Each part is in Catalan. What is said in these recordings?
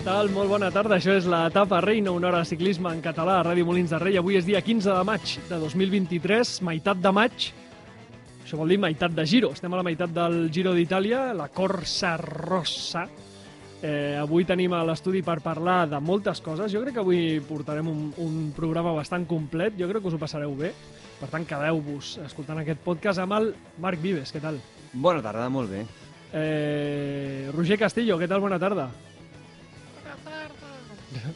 Tal? Molt bona tarda. Això és la etapa reina, una hora de ciclisme en català a Ràdio Molins de Rei. Avui és dia 15 de maig de 2023, meitat de maig. Això vol dir meitat de Giro. Estem a la meitat del Giro d'Itàlia, la Corsa Rossa. Eh, avui tenim a l'estudi per parlar de moltes coses. Jo crec que avui portarem un, un programa bastant complet. Jo crec que us ho passareu bé. Per tant, quedeu-vos escoltant aquest podcast amb el Marc Vives. Què tal? Bona tarda, molt bé. Eh, Roger Castillo, què tal? Bona tarda.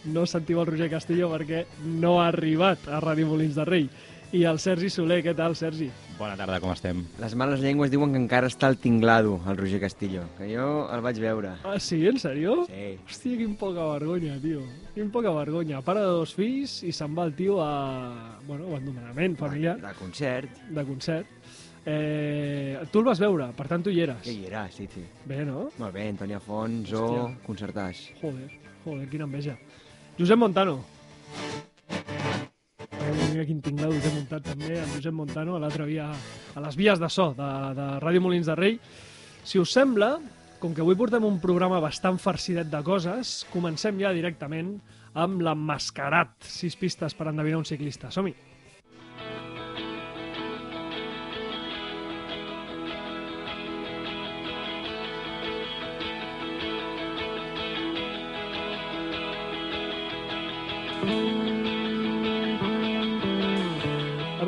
No sentiu el Roger Castillo perquè no ha arribat a Ràdio Molins de Rei. I el Sergi Soler, què tal, Sergi? Bona tarda, com estem? Les males llengües diuen que encara està al tinglado, el Roger Castillo, que jo el vaig veure. Ah, sí? En sèrio? Sí. Hòstia, quin poca vergonya, tio. Quin poca vergonya. Pare de dos fills i se'n va el tio a... Bueno, abandonament familiar, De concert, de concert. Eh, tu el vas veure, per tant tu hi eres. que hi era, sí, sí. Bé, no? Molt bé, Antònia Font, Zo, Hòstia. concertàs. Joder, joder, quina enveja. Josep Montano. Mira quin tinglado us he muntat també, en Josep Montano, a l'altra via, a les vies de so de, de Ràdio Molins de Rei. Si us sembla, com que avui portem un programa bastant farcidet de coses, comencem ja directament amb l'emmascarat. Sis pistes per endevinar un ciclista. Som-hi.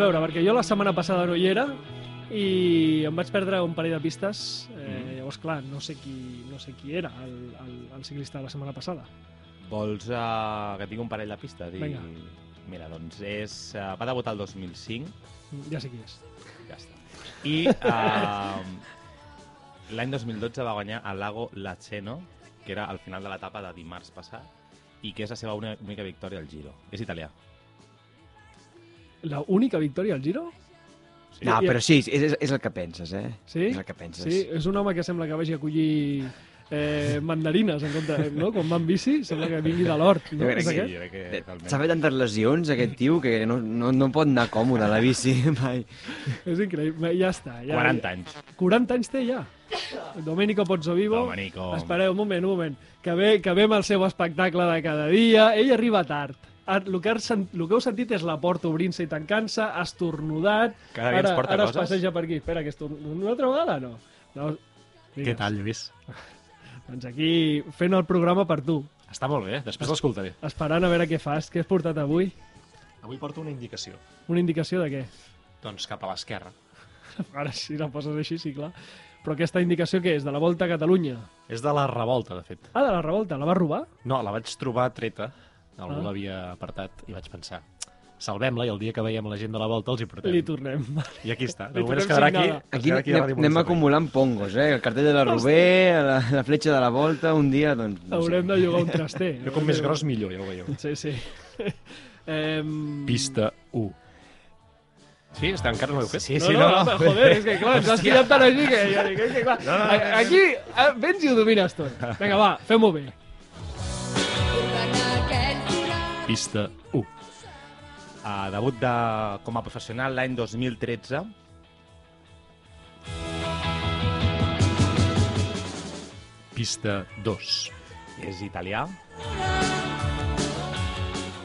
Veure, perquè jo la setmana passada no hi era i em vaig perdre un parell de pistes. Eh, llavors, clar, no sé qui, no sé qui era el, el, el ciclista de la setmana passada. Vols uh, que et digui un parell de pistes? I... Vinga. Mira, doncs és... Uh, va debutar el 2005, Ja sé qui és. ja està. I uh, l'any 2012 va guanyar el Lago Laceno, que era al final de l'etapa de dimarts passat, i que és la seva única victòria al Giro. És italià. La única victòria al Giro? No, I- però sí, és, és, el que penses, eh? Sí? És el que penses. Sí, és un home que sembla que vagi a collir eh, mandarines, en compte, no? Quan va en bici, sembla que vingui de l'hort. No? Jo crec que jo crec que Eh. S'ha fet tantes lesions, aquest tio, que no, no, no pot anar còmode a la bici mai. És increïble. Ja està. Ja, 40 anys. 40 anys té ja. Domenico Pozzovivo. Domenico. Espereu un moment, un moment. Que ve, que ve amb el seu espectacle de cada dia. Ell arriba tard. Ah, El que, has sent- el que heu sentit és la porta obrint-se i tancant-se, ha estornudat, Cada dia ens ara, porta ara es coses. passeja per aquí. Espera, que estornuda una altra vegada, no? no Què tal, Lluís? Doncs aquí fent el programa per tu, Està molt bé, després l'escoltaré. esperant a veure què fas, què has portat avui. Avui porto una indicació. Una indicació de què? Doncs cap a l'esquerra. Ara si la poses així, sí, clar. Però aquesta indicació què és? De la Volta a Catalunya? És de la revolta, de fet. Ah, de la revolta, la vas robar? No, la vaig trobar treta, algú Ah. l'havia apartat, i vaig pensar, salvem-la i el dia que veiem la gent de la volta els hi portem. Li tornem. I aquí està. De moment es quedarà aquí. Aquí quedarà aquí anem, anem acumulant pongos, eh? El cartell de la Rubé, la, la fletxa de la Volta, un dia, doncs... No Haurem de llogar un traster. Jo com més gros millor, ja ho veieu. Sí, sí. Em... Pista 1. Sí, està, encara no ho heu fet? Sí, No, sí, no, no, no, joder, és que clar, ens has tirat tant així que jo dic, és que clar, no, a- aquí eh, vens i ho domines tot. Vinga, va, fem-ho bé. Pista 1. Uh, debut de, com a professional l'any 2013. Pista 2. És italià.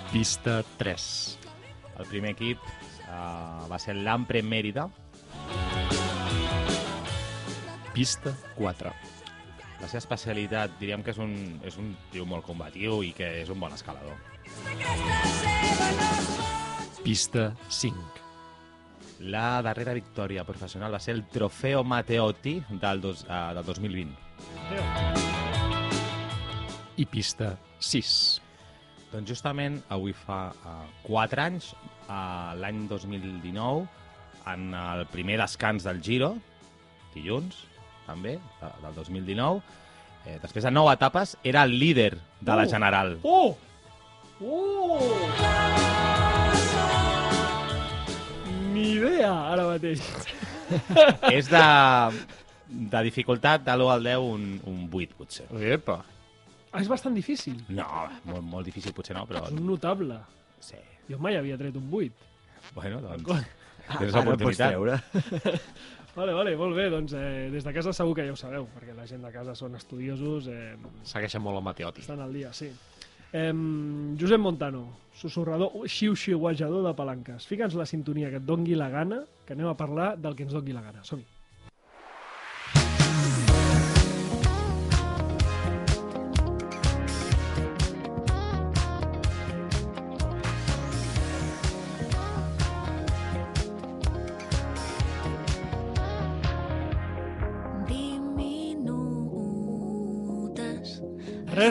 Pista 3. El primer equip uh, va ser l'Ampre Mèrida. Pista 4. La seva especialitat, diríem que és un, és un tio molt combatiu i que és un bon escalador. Pista 5. La darrera victòria professional va ser el Trofeo Matteotti del, dos, uh, del 2020. I pista 6. Doncs justament avui fa uh, 4 anys, uh, l'any 2019, en el primer descans del Giro, dilluns, també, de, del 2019, eh, després de 9 etapes, era el líder de la Oh! General. Oh! Oh! Ni idea, ara mateix. És de, de dificultat de l'1 al 10 un, un 8, potser. Epa. Ah, és bastant difícil. No, molt, molt difícil potser no, però... És un notable. Sí. Jo mai havia tret un 8. Bueno, doncs... Tens Ara l'oportunitat. treure. Vale, vale, molt bé. Doncs eh, des de casa segur que ja ho sabeu, perquè la gent de casa són estudiosos, eh, Segueixen molt el Mateoti. estan al dia, sí. Eh, Josep Montano, sussurrador, xiu-xiuejador de palanques. Fica'ns la sintonia que et dongui la gana, que anem a parlar del que ens dongui la gana. Som-hi.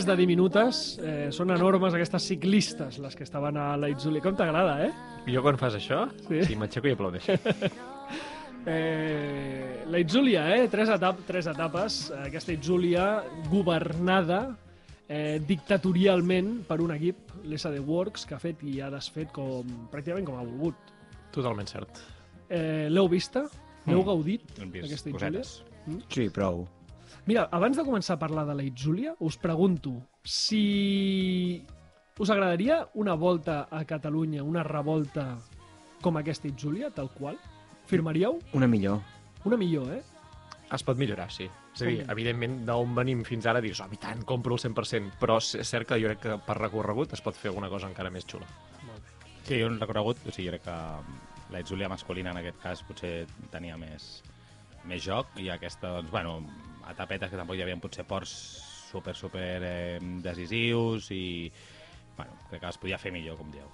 Res de diminutes, eh, són enormes aquestes ciclistes, les que estaven a la Itzuli. Com t'agrada, eh? Jo quan fas això, Sí? sí, m'aixeco i aplaudeixo. Eh, la Itzúlia, eh? Tres, etap tres etapes. Aquesta Itzúlia governada eh, dictatorialment per un equip, l'SD Works, que ha fet i ha desfet com, pràcticament com ha volgut. Totalment cert. Eh, L'heu vista? N'heu Mm. gaudit Hem vist d'aquesta Itzúlia? cosetes. Sí, prou. Mira, abans de començar a parlar de la Itzúlia, us pregunto si us agradaria una volta a Catalunya, una revolta com aquesta Itzúlia, tal qual? Firmaríeu? Una millor. Una millor, eh? Es pot millorar, sí. És a dir, Com? evidentment, d'on venim fins ara dius, oh, i tant, compro el 100%, però és cert que jo crec que per recorregut es pot fer alguna cosa encara més xula. Sí, jo un recorregut, o sigui, crec que la Itzúlia masculina en aquest cas potser tenia més, més joc i aquesta, doncs, bueno, a tapetes que tampoc hi havia potser ports super, super eh, decisius i, bueno, crec que es podia fer millor, com dieu.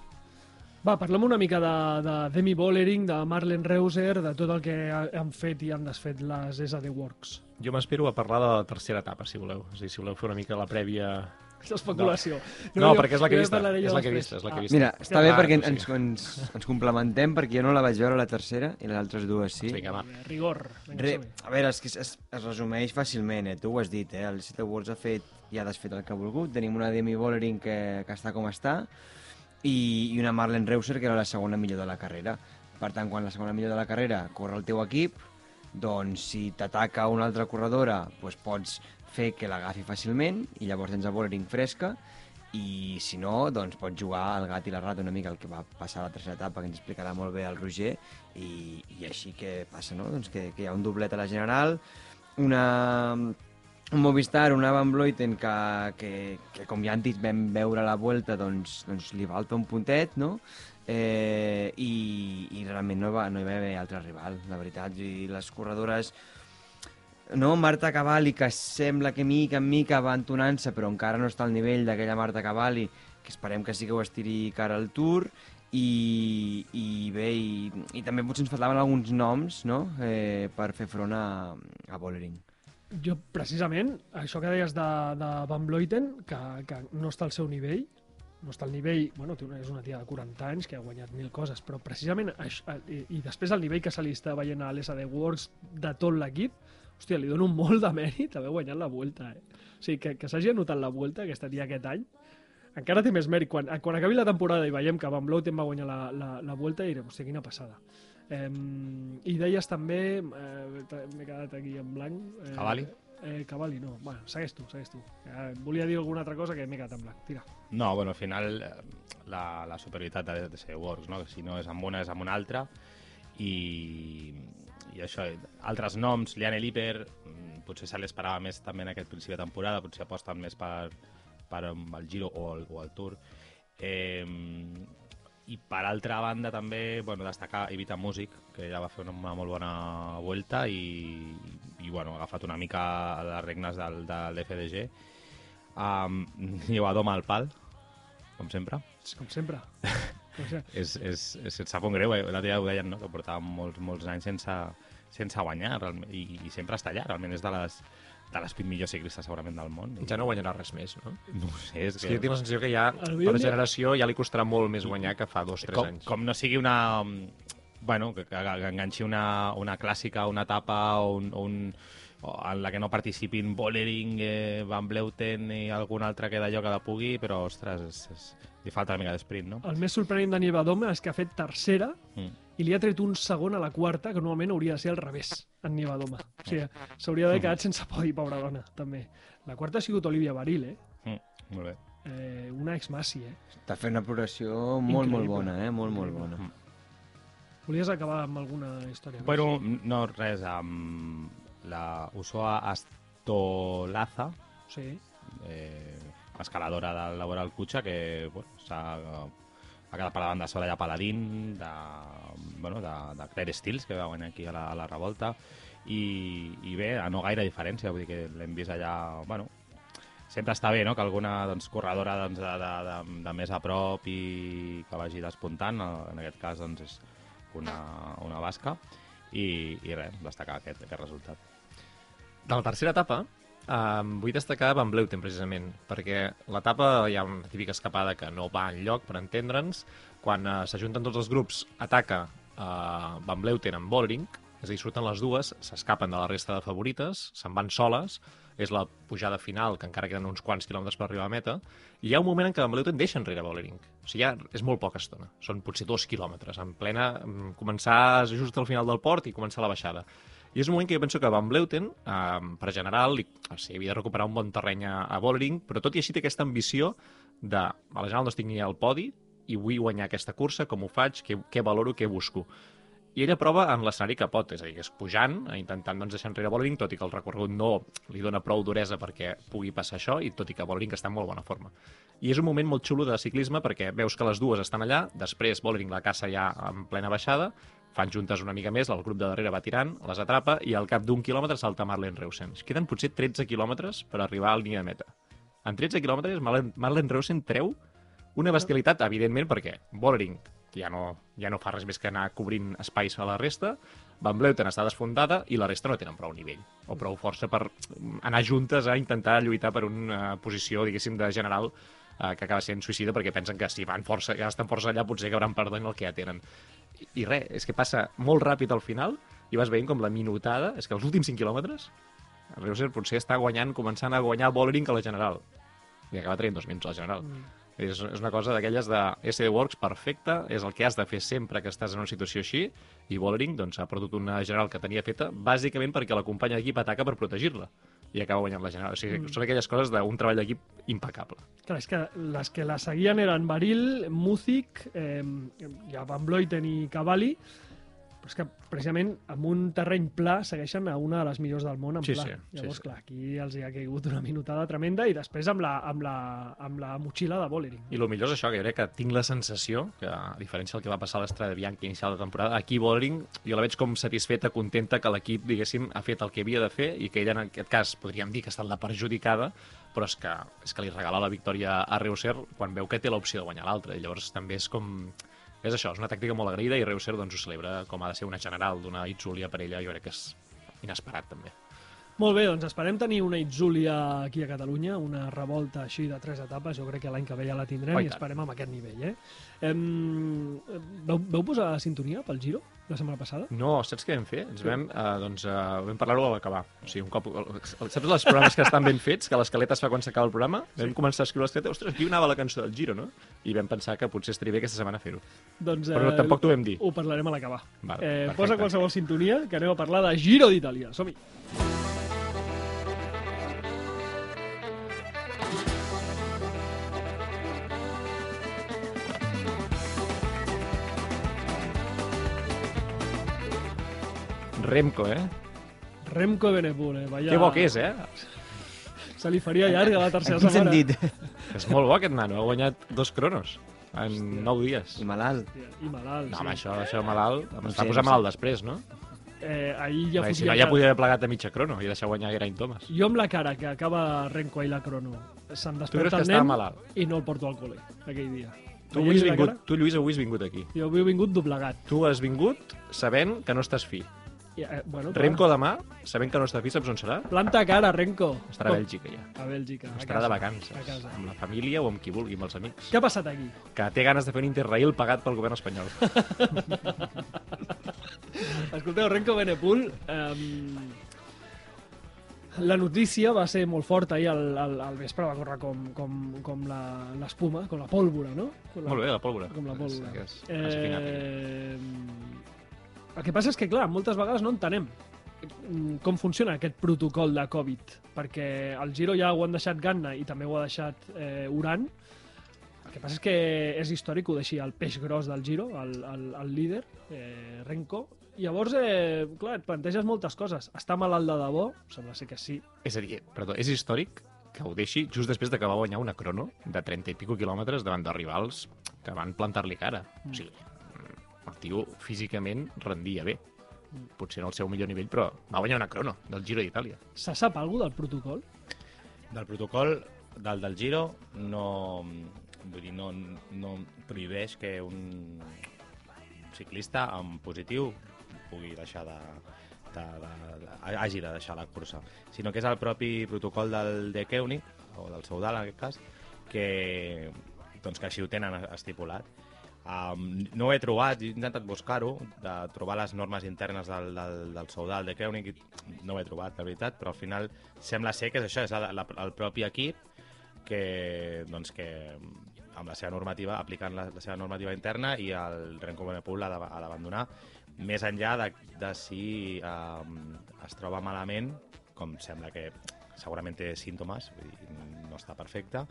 Va, parlem una mica de, de Demi Bollering, de Marlen Reuser, de tot el que ha- han fet i han desfet les SD Works. Jo m'espero a parlar de la tercera etapa, si voleu. És a dir, si voleu fer una mica la prèvia... L'especulació. No, jo- perquè és la que he jo és la que he després. vista, és la que he Ah, vista. Mira, està bé Ah, perquè ens, ens, ens complementem, perquè jo no la vaig veure la tercera i les altres dues sí. Vinga, va. Rigor. Vinga, Re, a veure, és que es, es, es resumeix fàcilment, eh? tu ho has dit, eh? el City Awards ha fet i ha desfet el que ha volgut, tenim una Demi Bollering que, que està com està i, i una Marlen Reuser que era la segona millor de la carrera. Per tant, quan la segona millor de la carrera corre el teu equip, doncs si t'ataca una altra corredora, doncs pots fer que l'agafi fàcilment i llavors tens a Bollering fresca i si no, doncs pots jugar al gat i la rata una mica el que va passar a la tercera etapa, que ens explicarà molt bé el Roger, i, i així que passa, no? Doncs que, que hi ha un doblet a la General, una, un Movistar, una Van Vleuten que, que, que com ja han dit vam veure la Vuelta, doncs, doncs li falta un puntet, no? Eh, i, i realment no, va, no hi va haver altre rival, la veritat. I les corredores no, Marta Cavalli, que sembla que mica en mica va entonant-se, però encara no està al nivell d'aquella Marta Cavalli, que esperem que sí que ho estiri cara al Tour, i, i bé, i, i també potser ens faltaven alguns noms, no?, eh, per fer front a, a Bollering. Jo, precisament, això que deies de, de Van Vleuten, que, que no està al seu nivell, no està al nivell... Bueno, és una tia de 40 anys que ha guanyat mil coses, però precisament això, i, i després el nivell que se li està veient a l'SD Works de tot l'equip, hòstia, li dono molt de mèrit haver guanyat la Vuelta, eh? O sigui, que, que s'hagi anotat la Vuelta aquesta tia aquest any, encara té més mèrit. Quan, quan acabi la temporada i veiem que Van Vleuten va guanyar la, la, la Vuelta, direm, hòstia, quina passada. Eh, I deies també, eh, m'he quedat aquí en blanc... Eh, Cavalli? Eh, Cavalli, no. Bueno, segueix tu, segueix tu. Eh, volia dir alguna altra cosa que m'he quedat en blanc. Tira. No, bueno, al final eh, la, la superioritat ha de ser Works, no? Que si no és amb una és amb una altra i, i això, altres noms, Liane Liper, mm, potser se l'esperava més també en aquest principi de temporada, potser aposten més per, per el Giro o el, o el Tour. Eh, I per altra banda també bueno, destacar Evita Music, que ja va fer una, una molt bona vuelta i, i bueno, ha agafat una mica les regnes del, de l'FDG. Um, llevador al pal, com sempre. Com sempre. És, és, és, se't sap un greu, eh? l'altre dia ho deien, no? que portava molts, molts anys sense, sense guanyar realment, i, i sempre està allà, realment és de les, de les 20 millors ciclistes segurament del món. I, Ja no guanyarà res més, no? no ho sé, és És que jo tinc la sensació que ja, per generació, ja li costarà molt més guanyar que fa dos, tres com, anys. com no sigui una... Bueno, que, que, que enganxi una, una clàssica, una etapa o un, o un, en la que no participin Bollering, eh, Van Bleuten i algun altre que d'allò que la pugui, però, ostres, és, és, li falta una mica d'esprint, no? El més sorprenent de Nievadoma és que ha fet tercera Mm. i li ha tret un segon a la quarta, que normalment hauria de ser al revés, en Nievadoma. O sigui, s'hauria d'haver quedat sense podi, pobra dona, també. La quarta ha sigut Olivia Baril, eh? Mm, molt bé. eh una ex-massi, eh? Està fent una progressió molt, molt Increïble. bona, eh? Molt, molt bona. Volies acabar amb alguna història? més? Bueno, no, res, amb la Usoa Astolaza, Sí. eh, escaladora del Laboral Cucha, que bueno, s'ha ha quedat per la banda sola ja Paladín, de, bueno, de, de Claire Stills, que va guanyar aquí a la, a la revolta, i, i bé, a no gaire diferència, vull dir que l'hem vist allà, bueno, sempre està bé no? que alguna doncs, corredora doncs, de, de, de, de més a prop i que vagi despuntant, en aquest cas doncs, és una, una basca, i, i res, destacar aquest, aquest resultat. De la tercera etapa, um, vull destacar Van Bleuten, precisament, perquè l'etapa hi ha una típica escapada que no va enlloc, per entendre'ns. Quan uh, s'ajunten tots els grups, ataca uh, Van Bleuten amb Bollering, és a dir, surten les dues, s'escapen de la resta de favorites, se'n van soles, és la pujada final, que encara queden uns quants quilòmetres per arribar a meta, i hi ha un moment en què Van Bleuten deixa enrere Bollering. O sigui, ja és molt poca estona. Són potser dos quilòmetres, en plena... mm, començar just al final del port i començar la baixada. I és un moment que jo penso que Van Bleuten, eh, per general, li, o sigui, havia de recuperar un bon terreny a, a Bollering, però tot i així té aquesta ambició de, a la general no estic ni al podi, i vull guanyar aquesta cursa, com ho faig, què, què valoro, què busco. I ella prova en l'escenari que pot, és a dir, és pujant, intentant doncs, deixar enrere Bollering, tot i que el recorregut no li dona prou duresa perquè pugui passar això, i tot i que Bollering està en molt bona forma. I és un moment molt xulo de ciclisme perquè veus que les dues estan allà, després Bollering la caça ja en plena baixada, fan juntes una mica més, el grup de darrere va tirant, les atrapa i al cap d'un quilòmetre salta Marlen Reusen. Queden potser 13 quilòmetres per arribar a la línia de meta. En 13 quilòmetres Marlen, Marlen Reusen treu una bestialitat, evidentment, perquè Bollering ja no, ja no fa res més que anar cobrint espais a la resta, Van Bleuten està desfondada i la resta no tenen prou nivell o prou força per anar juntes a intentar lluitar per una posició, diguéssim, de general eh, que acaba sent suïcida perquè pensen que si van força, ja estan força allà potser acabaran perdent el que ja tenen. I, I res, és que passa molt ràpid al final i vas veient com la minutada, és que els últims 5 quilòmetres el Reuser potser està guanyant, començant a guanyar Bollering a la general. I acaba traient dos minuts a la general. Mm. És, és una cosa d'aquelles de SD Works perfecta, és el que has de fer sempre que estàs en una situació així, i Bollering doncs, ha perdut una general que tenia feta, bàsicament perquè la companya d'equip ataca per protegir-la i acaba guanyant la general. O sigui, mm. són aquelles coses d'un treball d'equip impecable. Clar, és que les que la seguien eren Baril, Muzik, eh, ja Van Bloiten i Cavalli, però és que precisament amb un terreny pla segueixen a una de les millors del món en Sí, pla. sí, Llavors, sí. clar, aquí els hi ha caigut una minutada tremenda i després amb la, amb la, amb la motxilla de Bollering. I el millor és això, que jo crec que tinc la sensació que, a diferència del que va passar a l'Estrada Bianca inicial de temporada, aquí Bollering jo la veig com satisfeta, contenta que l'equip, diguéssim, ha fet el que havia de fer i que ella, en aquest cas, podríem dir que ha estat la perjudicada, però és que, és que li regala la victòria a Reuser quan veu que té l'opció de guanyar l'altre. Llavors també és com... És això, és una tàctica molt agraïda i Reuser doncs, ho celebra com ha de ser una general d'una Itzulia per ella, jo crec que és inesperat també. Molt bé, doncs esperem tenir una Itzúlia aquí a Catalunya, una revolta així de tres etapes, jo crec que l'any que ve ja la tindrem Oh, i esperem amb aquest nivell. Eh? Em, veu, veu posar la sintonia pel Giro la setmana passada? No, saps què vam fer? Ens vam, eh, doncs, eh, vam parlar-ho a l'acabar. O sigui, un cop... Saps els programes que estan ben fets, que l'escaleta es fa quan s'acaba el programa? Vam començar a escriure l'escaleta, ostres, aquí anava la cançó del Giro, no? I vam pensar que potser estaria bé aquesta setmana fer-ho. Doncs, Però tampoc t'ho vam dir. Ho parlarem a l'acabar. Eh, perfecte. posa qualsevol sintonia, que anem a parlar de Giro d'Itàlia. Som-hi! Remco, eh? Remco Benepul, eh? Vaya... Que bo que és, eh? Se li faria llarga la tercera En setmana. sentit? És molt bo aquest nano, ha guanyat dos cronos en Hòstia. nou dies. I malalt. Hòstia, I malalt, No, sí. home, això, això malalt, No està posant no sé. malalt després, no? Eh, ahir ja Perquè si no, ja podia haver plegat a mitja crono i deixar guanyar Geraint Thomas. Jo amb la cara que acaba Renko i la crono creus desperta el nen malalt? i no el porto al col·le aquell dia. Tu, avui has vingut, tu, Lluís, avui has vingut aquí. Jo avui he vingut doblegat. Tu has vingut sabent que no estàs fi. I, eh, bueno, clar. Remco demà, sabent que no està fi, saps on serà? Planta cara, Renko. Estarà a Bèlgica ja. A Bèlgica. a Estarà casa, de vacances, A casa. amb la família o amb qui vulgui, amb els amics. Què ha passat aquí? Que té ganes de fer un interrail pagat pel govern espanyol. Escolteu, Renko Benepul... Um, la notícia va ser molt forta ahir al, al, al vespre, va córrer com, com, com la- l'espuma, com la pólvora, no? Com la, Molt bé, la pólvora. Com la pólvora. És, és, és. Eh, el que passa és que, clar, moltes vegades no entenem mm, com funciona aquest protocol de Covid, perquè el Giro ja ho han deixat Ganna i també ho ha deixat eh, Uran. El que passa és que és històric ho deixi el peix gros del Giro, el, el, el líder, eh, Renko. Llavors, eh, clar, et planteges moltes coses. Està malalt de debò? Sembla ser que sí. És a dir, perdó, és històric que ho deixi just després de que va guanyar una crono de 30 i pico quilòmetres davant de rivals que van plantar-li cara. O sigui, mm, el tio físicament rendia bé. Potser no al seu millor nivell, però va guanyar una crono del Giro d'Itàlia. Se sap alguna del protocol? Del protocol del del Giro no, vull dir, no, no prohibeix que un ciclista en positiu pugui deixar de, de, de, de, hagi de deixar la cursa, sinó que és el propi protocol del De Keunig, o del Saudal en aquest cas, que, doncs, que així ho tenen estipulat. Um, no he trobat, he intentat buscar-ho, de trobar les normes internes del, del, del Saudal de Keunig, i no ho he trobat, de veritat, però al final sembla ser que és això, és la, la, el propi equip que, doncs, que amb la seva normativa, aplicant la, la seva normativa interna i el Renko Benepul ha d'abandonar, més enllà de, de si um, es troba malament, com sembla que segurament té símptomes, vull dir, no està perfecte,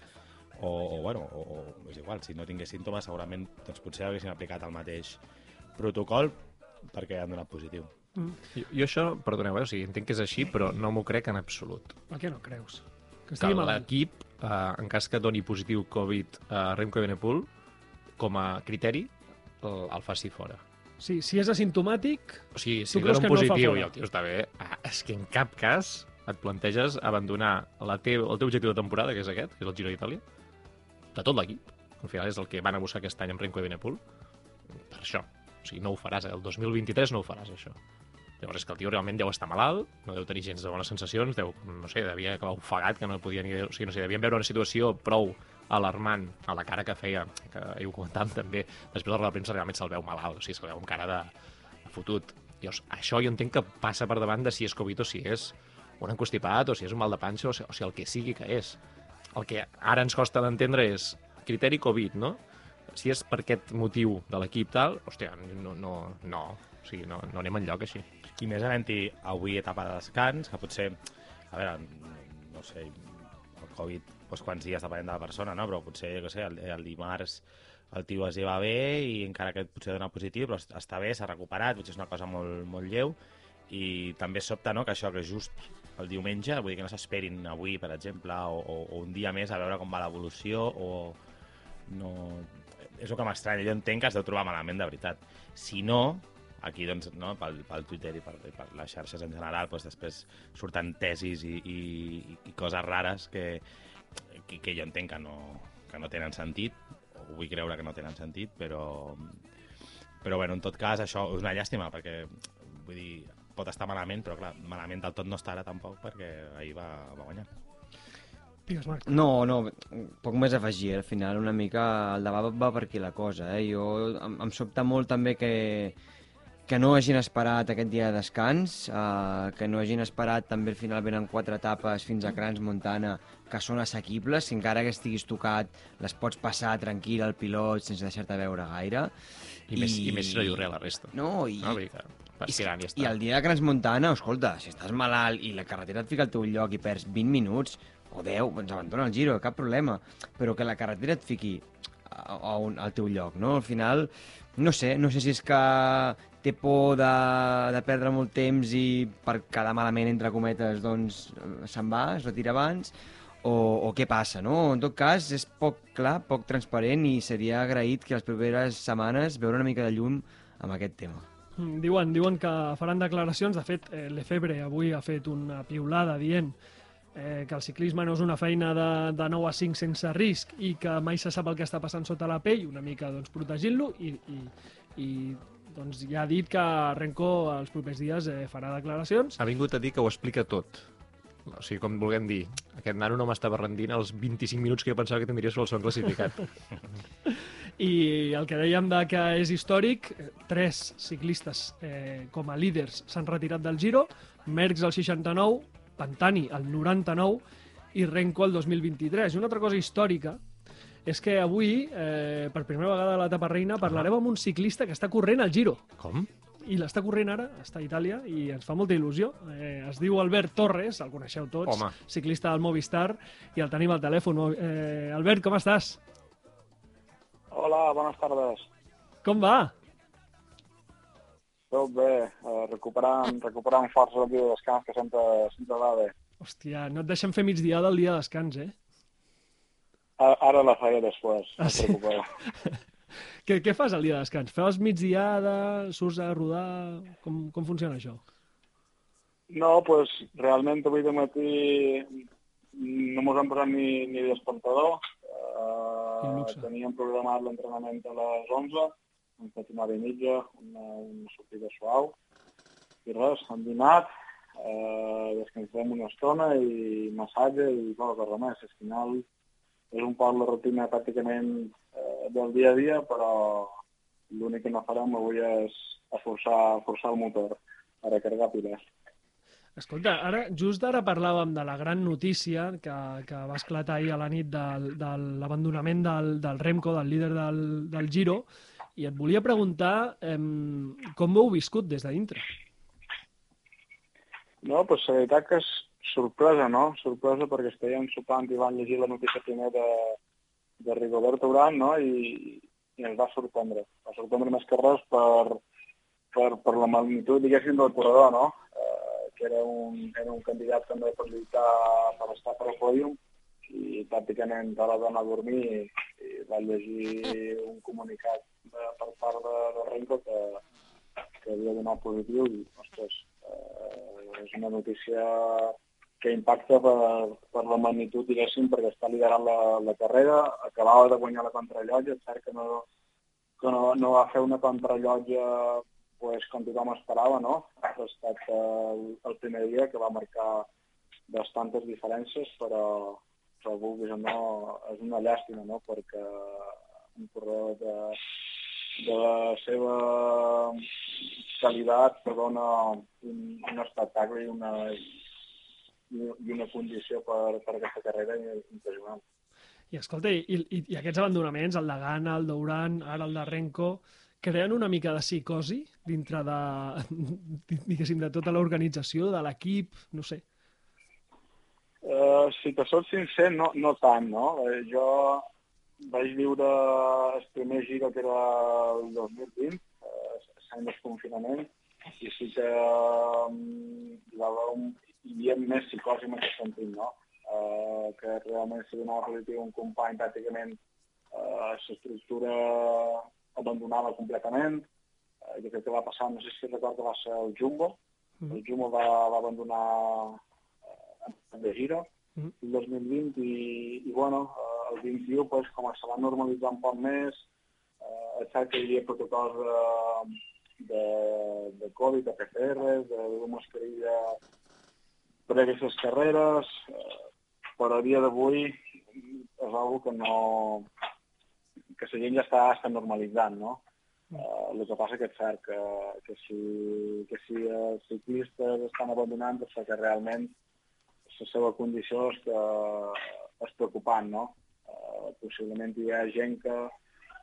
o, o, bueno, o, o és igual, si no tingués símptomes segurament doncs, potser haguessin aplicat el mateix protocol perquè han donat positiu. Jo, jo això, perdoneu, eh, o sigui, entenc que és així, però no m'ho crec en absolut. Per què no creus? Que Que l'equip, eh, en cas que doni positiu Covid a Remco Evenepoel, com a criteri, el, el faci fora. Sí, si és asimptomàtic, O sigui, si dona que un no positiu fora? i el tio està bé, ah, és que en cap cas et planteges abandonar la teu, el teu objectiu de temporada, que és aquest, que és el Giro d'Itàlia, de tot l'equip. Al final és el que van a buscar aquest any amb Renko Evenepoel. Per això. O sigui, no ho faràs. El 2023 no ho faràs, això. Llavors és que el tio realment deu estar malalt, no deu tenir gens de bones sensacions, deu, no sé, devia acabar ofegat, que no podia ni... O sigui, no sé, devien veure una situació prou alarmant a la cara que feia, que ahir ho comentàvem també, després de la premsa realment se'l veu malalt, o sigui, se'l veu amb cara de, de fotut. Llavors, això jo entenc que passa per davant de si és Covid o si és un encostipat o si és un mal de panxa o si, o si el que sigui que és. El que ara ens costa d'entendre és criteri Covid, no? Si és per aquest motiu de l'equip tal, hòstia, no, no, no, o sigui, no, no anem enlloc així. I més havent-hi avui etapa de descans, que potser, a veure, no sé, el Covid, doncs quants dies depenent de la persona, no? però potser, jo què sé, el, el dimarts el tio es lleva bé i encara que potser dona positiu, però està bé, s'ha recuperat, potser és una cosa molt, molt lleu, i també sobta no, que això, que just el diumenge, vull dir que no s'esperin avui, per exemple, o, o, o un dia més a veure com va l'evolució, o no... És el que m'estranya, jo entenc que es deu trobar malament, de veritat. Si no, aquí, doncs, no, pel, pel Twitter i per, per les xarxes en general, doncs, després surten tesis i, i, i coses rares que, que, que jo entenc que no, que no tenen sentit, o vull creure que no tenen sentit, però, però bueno, en tot cas, això és una llàstima, perquè vull dir, pot estar malament, però clar, malament del tot no estarà tampoc, perquè ahir va, va guanyar. digues, Marc. No, no, poc més a afegir, eh? al final una mica el debat va per aquí la cosa, eh? Jo, em, em sobta molt també que, que no hagin esperat aquest dia de descans, eh, que no hagin esperat també al final venen quatre etapes fins a Crans Montana que són assequibles, si encara que estiguis tocat les pots passar tranquil al pilot sense deixar-te veure gaire. I, I... Més, i més si no diu res a la resta. No, i, No, i, tirant i ja està. I el dia de Crans Montana, escolta, si estàs malalt i la carretera et fica al teu lloc i perds 20 minuts o 10, doncs abandona el giro, cap problema. Però que la carretera et fiqui a, a un, al teu lloc, no? Al final, no sé, no sé si és que té por de, de perdre molt temps i per quedar malament, entre cometes, doncs se'n va, es retira abans, o, o què passa, no? En tot cas, és poc clar, poc transparent i seria agraït que les properes setmanes veure una mica de llum amb aquest tema. Mm, Diuen, diuen que faran declaracions. De fet, eh, Lefebvre avui ha fet una piulada dient eh, que el ciclisme no és una feina de, de 9 a 5 sense risc i que mai se sap el que està passant sota la pell, una mica doncs, protegint-lo i, i, i doncs, ja ha dit que Renko els propers dies eh, farà declaracions. Ha vingut a dir que ho explica tot. O sigui, com vulguem dir, aquest nano no m'estava rendint els 25 minuts que jo pensava que tindria sobre el segon classificat. I el que dèiem de que és històric, tres ciclistes eh, com a líders s'han retirat del Giro, Merckx al 69, Pantani al 99 i Renko al 2023. I una altra cosa històrica és que avui, eh, per primera vegada a l'etapa reina, parlarem amb un ciclista que està corrent al Giro. Com? I l'està corrent ara, està a Itàlia, i ens fa molta il·lusió. Eh, es diu Albert Torres, el coneixeu tots, Home. ciclista del Movistar, i el tenim al telèfon. Eh, Albert, com estàs? bones tardes. Com va? Tot bé, eh, recuperant, recuperant força el dia de descans, que sempre, sempre va bé. Hòstia, no et deixem fer migdiada el dia de descans, eh? A- Ara la faré després, no Ah, us sí? preocupeu. Què, què fas el dia de descans? Fes migdiada? Surts a rodar? Com, com funciona això? No, doncs pues, realment avui de matí no mos hem posat ni, ni despertador. Uh, teníem programat l'entrenament a les 11, hem fet una hora i mitja, una, una sortida suau. I res, hem dinat, uh, descansem una estona i massatge i poca cosa més. Al final és un poc la rutina pràcticament uh, del dia a dia, però l'únic que no farem avui és a forçar, forçar el motor a recarregar piles. Escolta, ara, just ara parlàvem de la gran notícia que, que va esclatar ahir a la nit del, de l'abandonament del, del Remco, del líder del, del Giro, i et volia preguntar eh, com ho heu viscut des de dintre? No, doncs la veritat que és sorpresa, no? Sorpresa perquè estàvem sopant i van llegir la notícia primer de, de Rigoberto Urán, no? I, i ens va sorprendre. Va sorprendre més que res per, per, per la magnitud, diguéssim, del corredor, no? Eh, que era un, era un candidat també per lluitar per estar per al pòdium i pràcticament te la dona a dormir i, i va llegir un comunicat de, per part de, de Renko que, que havia donat positiu i, ostres, eh, és una notícia que impacta per, per la magnitud, diguéssim, perquè està liderant la, la carrera, acabava de guanyar la contrarrellotge, és cert que no, que no, no va fer una contrarrellotge pues, com tothom esperava, no? Ha estat el, el primer dia que va marcar bastantes diferències, però, però vulguis o no, és una llàstima, no? Perquè un corredor de, de la seva qualitat que dona un, un espectacle i una, i una condició per, per aquesta carrera impressionant. I escolta, i, i, i aquests abandonaments, el de Gana, el d'Uran, ara el de Renko, creen una mica de psicosi dintre de, diguéssim, de tota l'organització, de l'equip, no sé. Uh, si te soc sincer, no, no tant, no? Eh, jo vaig viure el primer giro que era el 2020, eh, l'any del confinament, i sí que um, hi va haver un, hi havia més psicosi en aquest sentit, no? Uh, que realment si donava positiu un company pràcticament uh, l'estructura abandonada completament. Uh, jo crec que va passar, no sé si recordo, va ser el Jumbo. Mhm. El Jumbo va, va abandonar uh, de giro Mhm. el 2020 i, i bueno, uh, el 21 pues, com se va normalitzar un poc més, uh, és cert que hi havia protocols de, de, de Covid, de PCR, de, de mascarilla a les carreres, eh, però a dia d'avui és una que no que la gent ja està, està normalitzant, no? Uh, el que passa que és cert que, que, si, que si els ciclistes estan abandonant és perquè realment la seva condició és, que, és preocupant, no? Uh, possiblement hi ha gent que,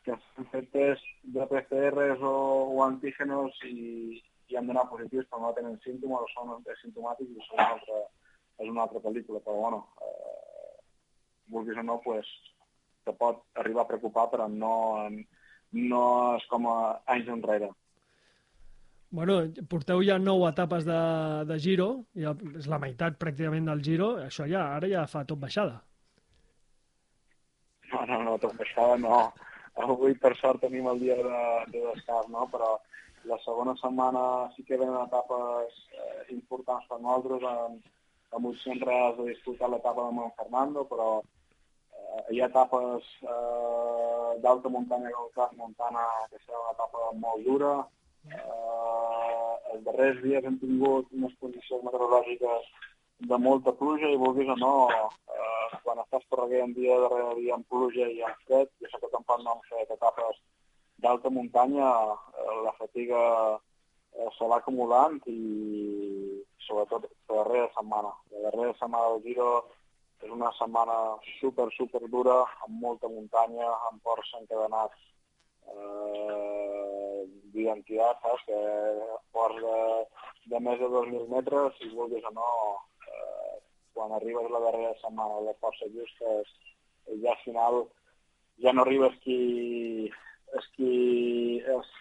que han fet test de PCRs o, o antígenos i, i han donat positius però no tenen símptomes o són asimptomàtics i és una altra, és una altra pel·lícula, però bueno, eh, vulguis o no, pues, te pot arribar a preocupar, però no, no és com a anys enrere. Bueno, porteu ja nou etapes de, de Giro, ja és la meitat pràcticament del Giro, això ja, ara ja fa tot baixada. No, no, no, tot això no. Avui, per sort, tenim el dia de, de descans, no? però la segona setmana sí que venen etapes eh, importants per nosaltres, amb, amb opcions reals de disputar l'etapa de Mont Fernando, però eh, hi ha etapes eh, d'alta muntanya com el Cas Montana, que serà una etapa molt dura. Eh, els darrers dies hem tingut unes condicions meteorològiques de molta pluja i vulguis o no, eh, quan estàs correguent dia darrere dia amb pluja i amb fred, i això que tampoc no hem fet etapes d'alta muntanya, eh, la fatiga eh, se va acumulant i sobretot la darrera setmana. La darrera setmana del Giro és una setmana super, super dura, amb molta muntanya, amb ports encadenats eh, d'identitat, saps? Que ports de, de més de 2.000 metres, si vulguis o no, eh, quan arribes la darrera setmana de força justes, ja al final ja no arribes qui, és qui és,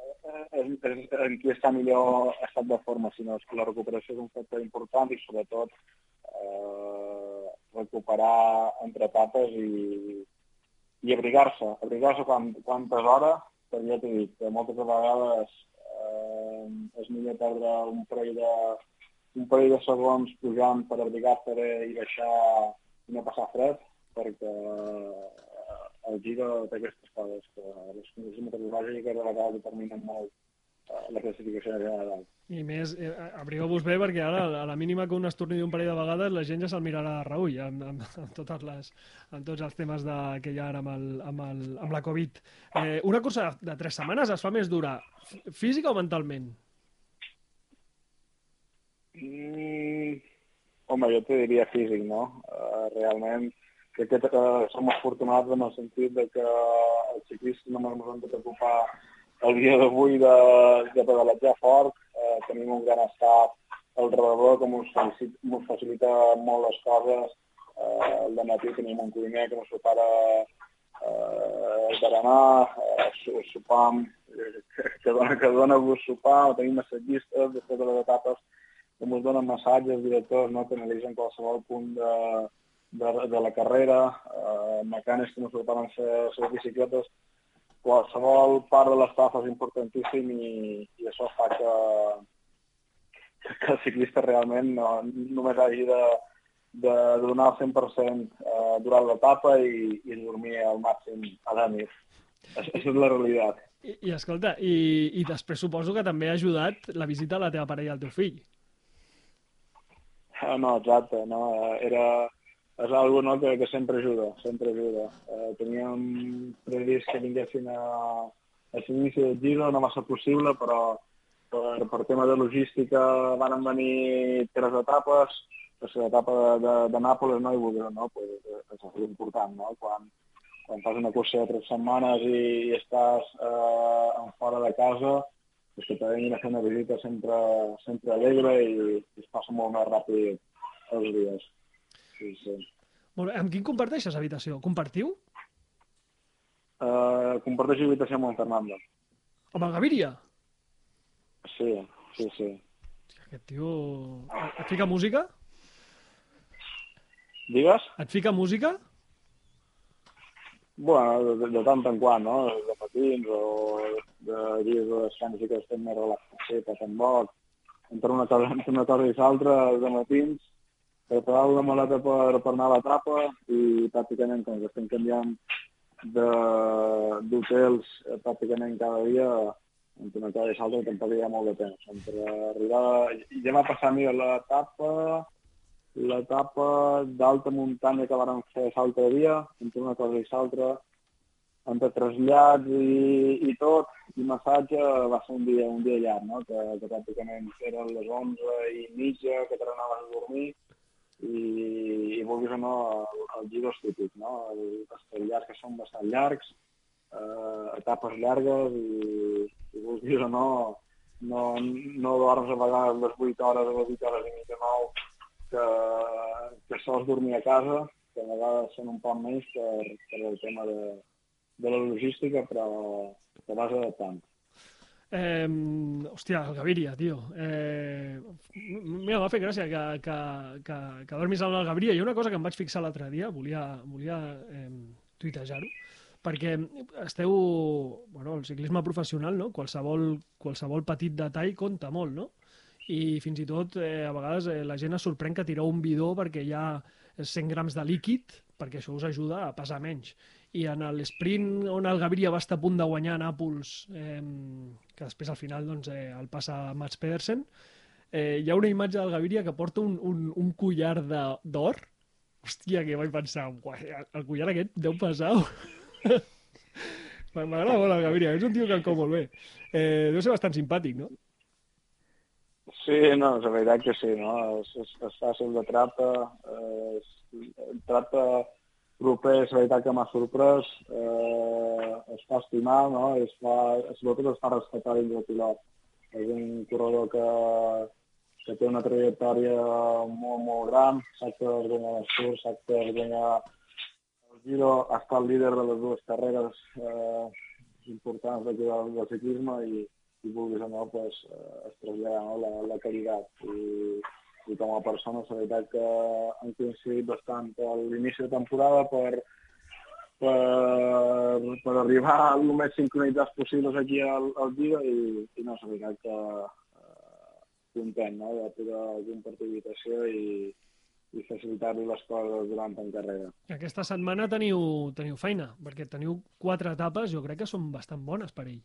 és, és, en qui està millor estat de forma, sinó és que la recuperació és un factor important i sobretot eh, recuperar entre etapes i, i abrigar-se. Abrigar-se quan, quantes hores, perquè ja t'he dit que moltes vegades eh, és millor perdre un parell de, un parell de segons pujant per abrigar-te i baixar i no passar fred, perquè el Giro té aquestes coses, que les condicions meteorològiques de vegades determinen molt eh, la classificació general. I més, eh, abrigueu-vos bé perquè ara a la mínima que un es torni un parell de vegades la gent ja se'l mirarà de reull amb, amb, amb, totes les, amb tots els temes de, que hi ha ara amb, el, amb, el, amb la Covid. Eh, una cursa de, de tres setmanes es fa més dura física o mentalment? Mm, home, jo te diria físic, no? Uh, realment, que uh, som afortunats en el sentit de que els ciclistes només ens hem de preocupar el dia d'avui de, de pedalatjar fort, uh, tenim un gran staff al redador que ens facilita, facilita molt les coses. Uh, el de matí tenim un cuiner que ens prepara uh, el berenar, uh, sopam, que dona, que dona gust sopar, tenim massatgistes després de les etapes que ens donen massatges, directors, no? que analitzen qualsevol punt de, de, de la carrera, eh, mecànics que ens preparen les, les bicicletes, qualsevol part de l'estafa és importantíssim i, i això fa que, que el ciclista realment no, només hagi de, de donar el 100% eh, durant l'etapa i, i dormir al màxim a la nit. Això és la realitat. I, i escolta, i, i després suposo que també ha ajudat la visita a la teva parella i al teu fill. Ah, no, exacte, no, era, és algo no, que, que sempre ajuda, sempre ajuda. Eh, teníem previst que vinguessin a, a l'inici del Giro, no va ser possible, però per, per tema de logística van venir tres etapes, l'etapa de, de, de Nàpoles no hi volia, no? Pues, és, és important, no? Quan, quan fas una cursa de tres setmanes i, i estàs eh, fora de casa, és que vinguin a fer una visita sempre, sempre alegre i, i es passa molt més ràpid els dies. Sí, sí. Molt bé. Amb qui comparteixes habitació? Compartiu? Uh, comparteixo habitació amb el Fernando. Amb el Gaviria? Sí, sí, sí. Aquest tio... Et fica música? Digues? Et fica música? Bueno, de, de tant en quant, no? De matins o de dies de descans que estem més relaxats, sí, passant boc. Entre una cosa, entre una cosa i l'altra, de matins, preparar la maleta per, per anar a la trapa i pràcticament com que estem canviant d'hotels eh, pràcticament cada dia, entre una cosa i l'altra tampoc hi ha molt de temps. Entre arribar... Ja va passar a mi l'etapa l'etapa d'alta muntanya que vàrem fer l'altre dia, entre una cosa i l'altra, entre trasllats i, i tot, i massatge, va ser un dia, un dia llarg, no? que, que pràcticament eren les 11 i mitja, que te n'anaves a dormir, i, i vulguis o no, el, el giro és típic, no? Els trasllats que són bastant llargs, eh, etapes llargues, i, i vulguis o no, no, no dorms a vegades les 8 hores o les 8 hores i mitja, 9, que, que sols dormir a casa, que a vegades són un poc menys per, per el tema de, de la logística, però te vas adaptant. Eh, hòstia, el Gaviria, tio. Eh, mira, m'ha fet gràcia que, que, que, que dormis amb el Gaviria. I una cosa que em vaig fixar l'altre dia, volia, volia eh, tuitejar-ho, perquè esteu... Bueno, el ciclisme professional, no? Qualsevol, qualsevol petit detall compta molt, no? I fins i tot, eh, a vegades, eh, la gent es sorprèn que tireu un bidó perquè hi ha 100 grams de líquid, perquè això us ajuda a pesar menys i en l'esprint on el Gaviria va estar a punt de guanyar a Nàpols, eh, que després al final doncs, eh, el passa Mats Pedersen, eh, hi ha una imatge del Gaviria que porta un, un, un collar d'or. Hòstia, que vaig pensar, el collar aquest deu pesar. M'agrada molt el Gaviria, és un tio que em cau molt bé. Eh, deu ser bastant simpàtic, no? Sí, no, la veritat que sí, no? És, és, és fàcil de tracte, eh, el tracte proper és veritat que m'ha sorprès, eh, es fa estimar, no? Es fa, sobretot es fa respetar dins del pilot. És un corredor que, que té una trajectòria molt, molt gran, sap que es guanya les sap que es guanya el Giro, ha estat líder de les dues carreres eh, importants d'aquí del, del ciclisme i, i vulguis o no, pues, eh, es trasllada no, la, la qualitat. I, I com a persona, la veritat que han coincidit bastant a l'inici de temporada per, per, per arribar al més sincronitzats possibles aquí al, al Giro i, i no, la veritat que eh, content no, de poder compartir habitació i, i facilitar-li les coses durant en carrera. Aquesta setmana teniu, teniu feina, perquè teniu quatre etapes, jo crec que són bastant bones per ell.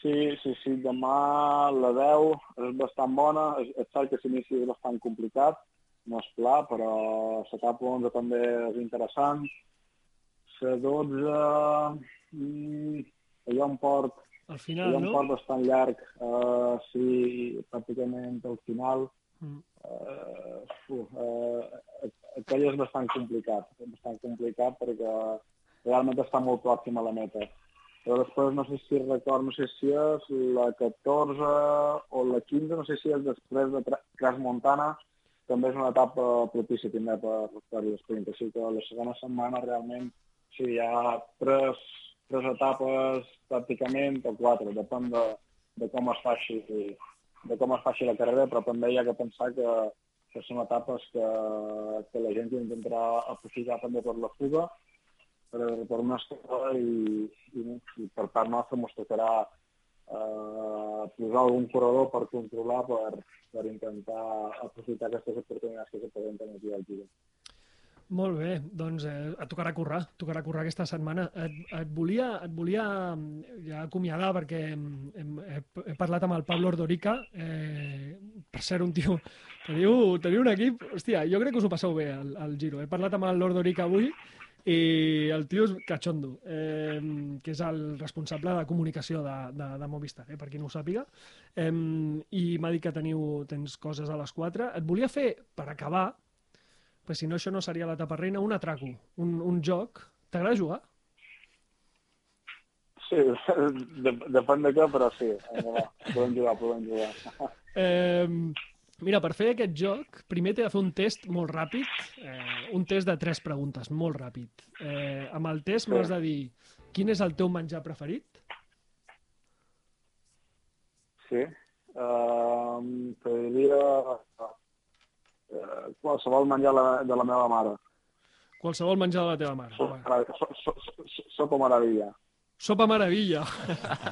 Sí, sí, sí, demà la 10 és bastant bona, és, cert que l'inici és bastant complicat, no és pla, però l'etapa 11 també és interessant. La 12, mm, ha un port, Al final, ha un no? port bastant llarg, uh, sí, pràcticament al final, Mm. uh, uh, aquell és bastant complicat, bastant complicat perquè realment està molt pròxim a la meta. Però després no sé si record, no sé si és la 14 o la 15, no sé si és després de Tra- Cras Montana, també és una etapa propícia també per, per l'esprint. Així que la segona setmana realment sí, hi ha tres, tres etapes pràcticament, o quatre, depèn de, de com es faci de com es faci la carrera, però també hi ha que pensar que, que són etapes que, que la gent intentarà aprofitar també per la fuga, per, per estona i, i, i per part nostra ens tocarà eh, posar algun corredor per controlar, per, per intentar aprofitar aquestes oportunitats que se presenten aquí al Giro. Molt bé, doncs eh, et tocarà currar, et tocarà currar aquesta setmana. Et, et, volia, et volia mm, ja acomiadar perquè hem, hem, he, he parlat amb el Pablo Ordorica, eh, per ser un tio... Teniu, teniu un equip... Hòstia, jo crec que us ho passeu bé al, al Giro. He parlat amb el Ordorica avui i el tio és cachondo, eh, que és el responsable de comunicació de, de, de Movistar, eh, per qui no ho sàpiga, eh, i m'ha dit que teniu, tens coses a les 4. Et volia fer, per acabar, però si no això no seria la tapa reina, un atraco, un, un joc. T'agrada jugar? Sí, de, depèn de què, però sí. Podem jugar, podem jugar. Eh, mira, per fer aquest joc, primer t'he de fer un test molt ràpid, eh, un test de tres preguntes, molt ràpid. Eh, amb el test m'has de dir quin és el teu menjar preferit, Sí. Uh, te diria uh, qualsevol menjar la, de la meva mare. qualsevol menjar de la teva mare. Sopa, Va. merav- so, so, so, sopa meravella. Sopa meravella.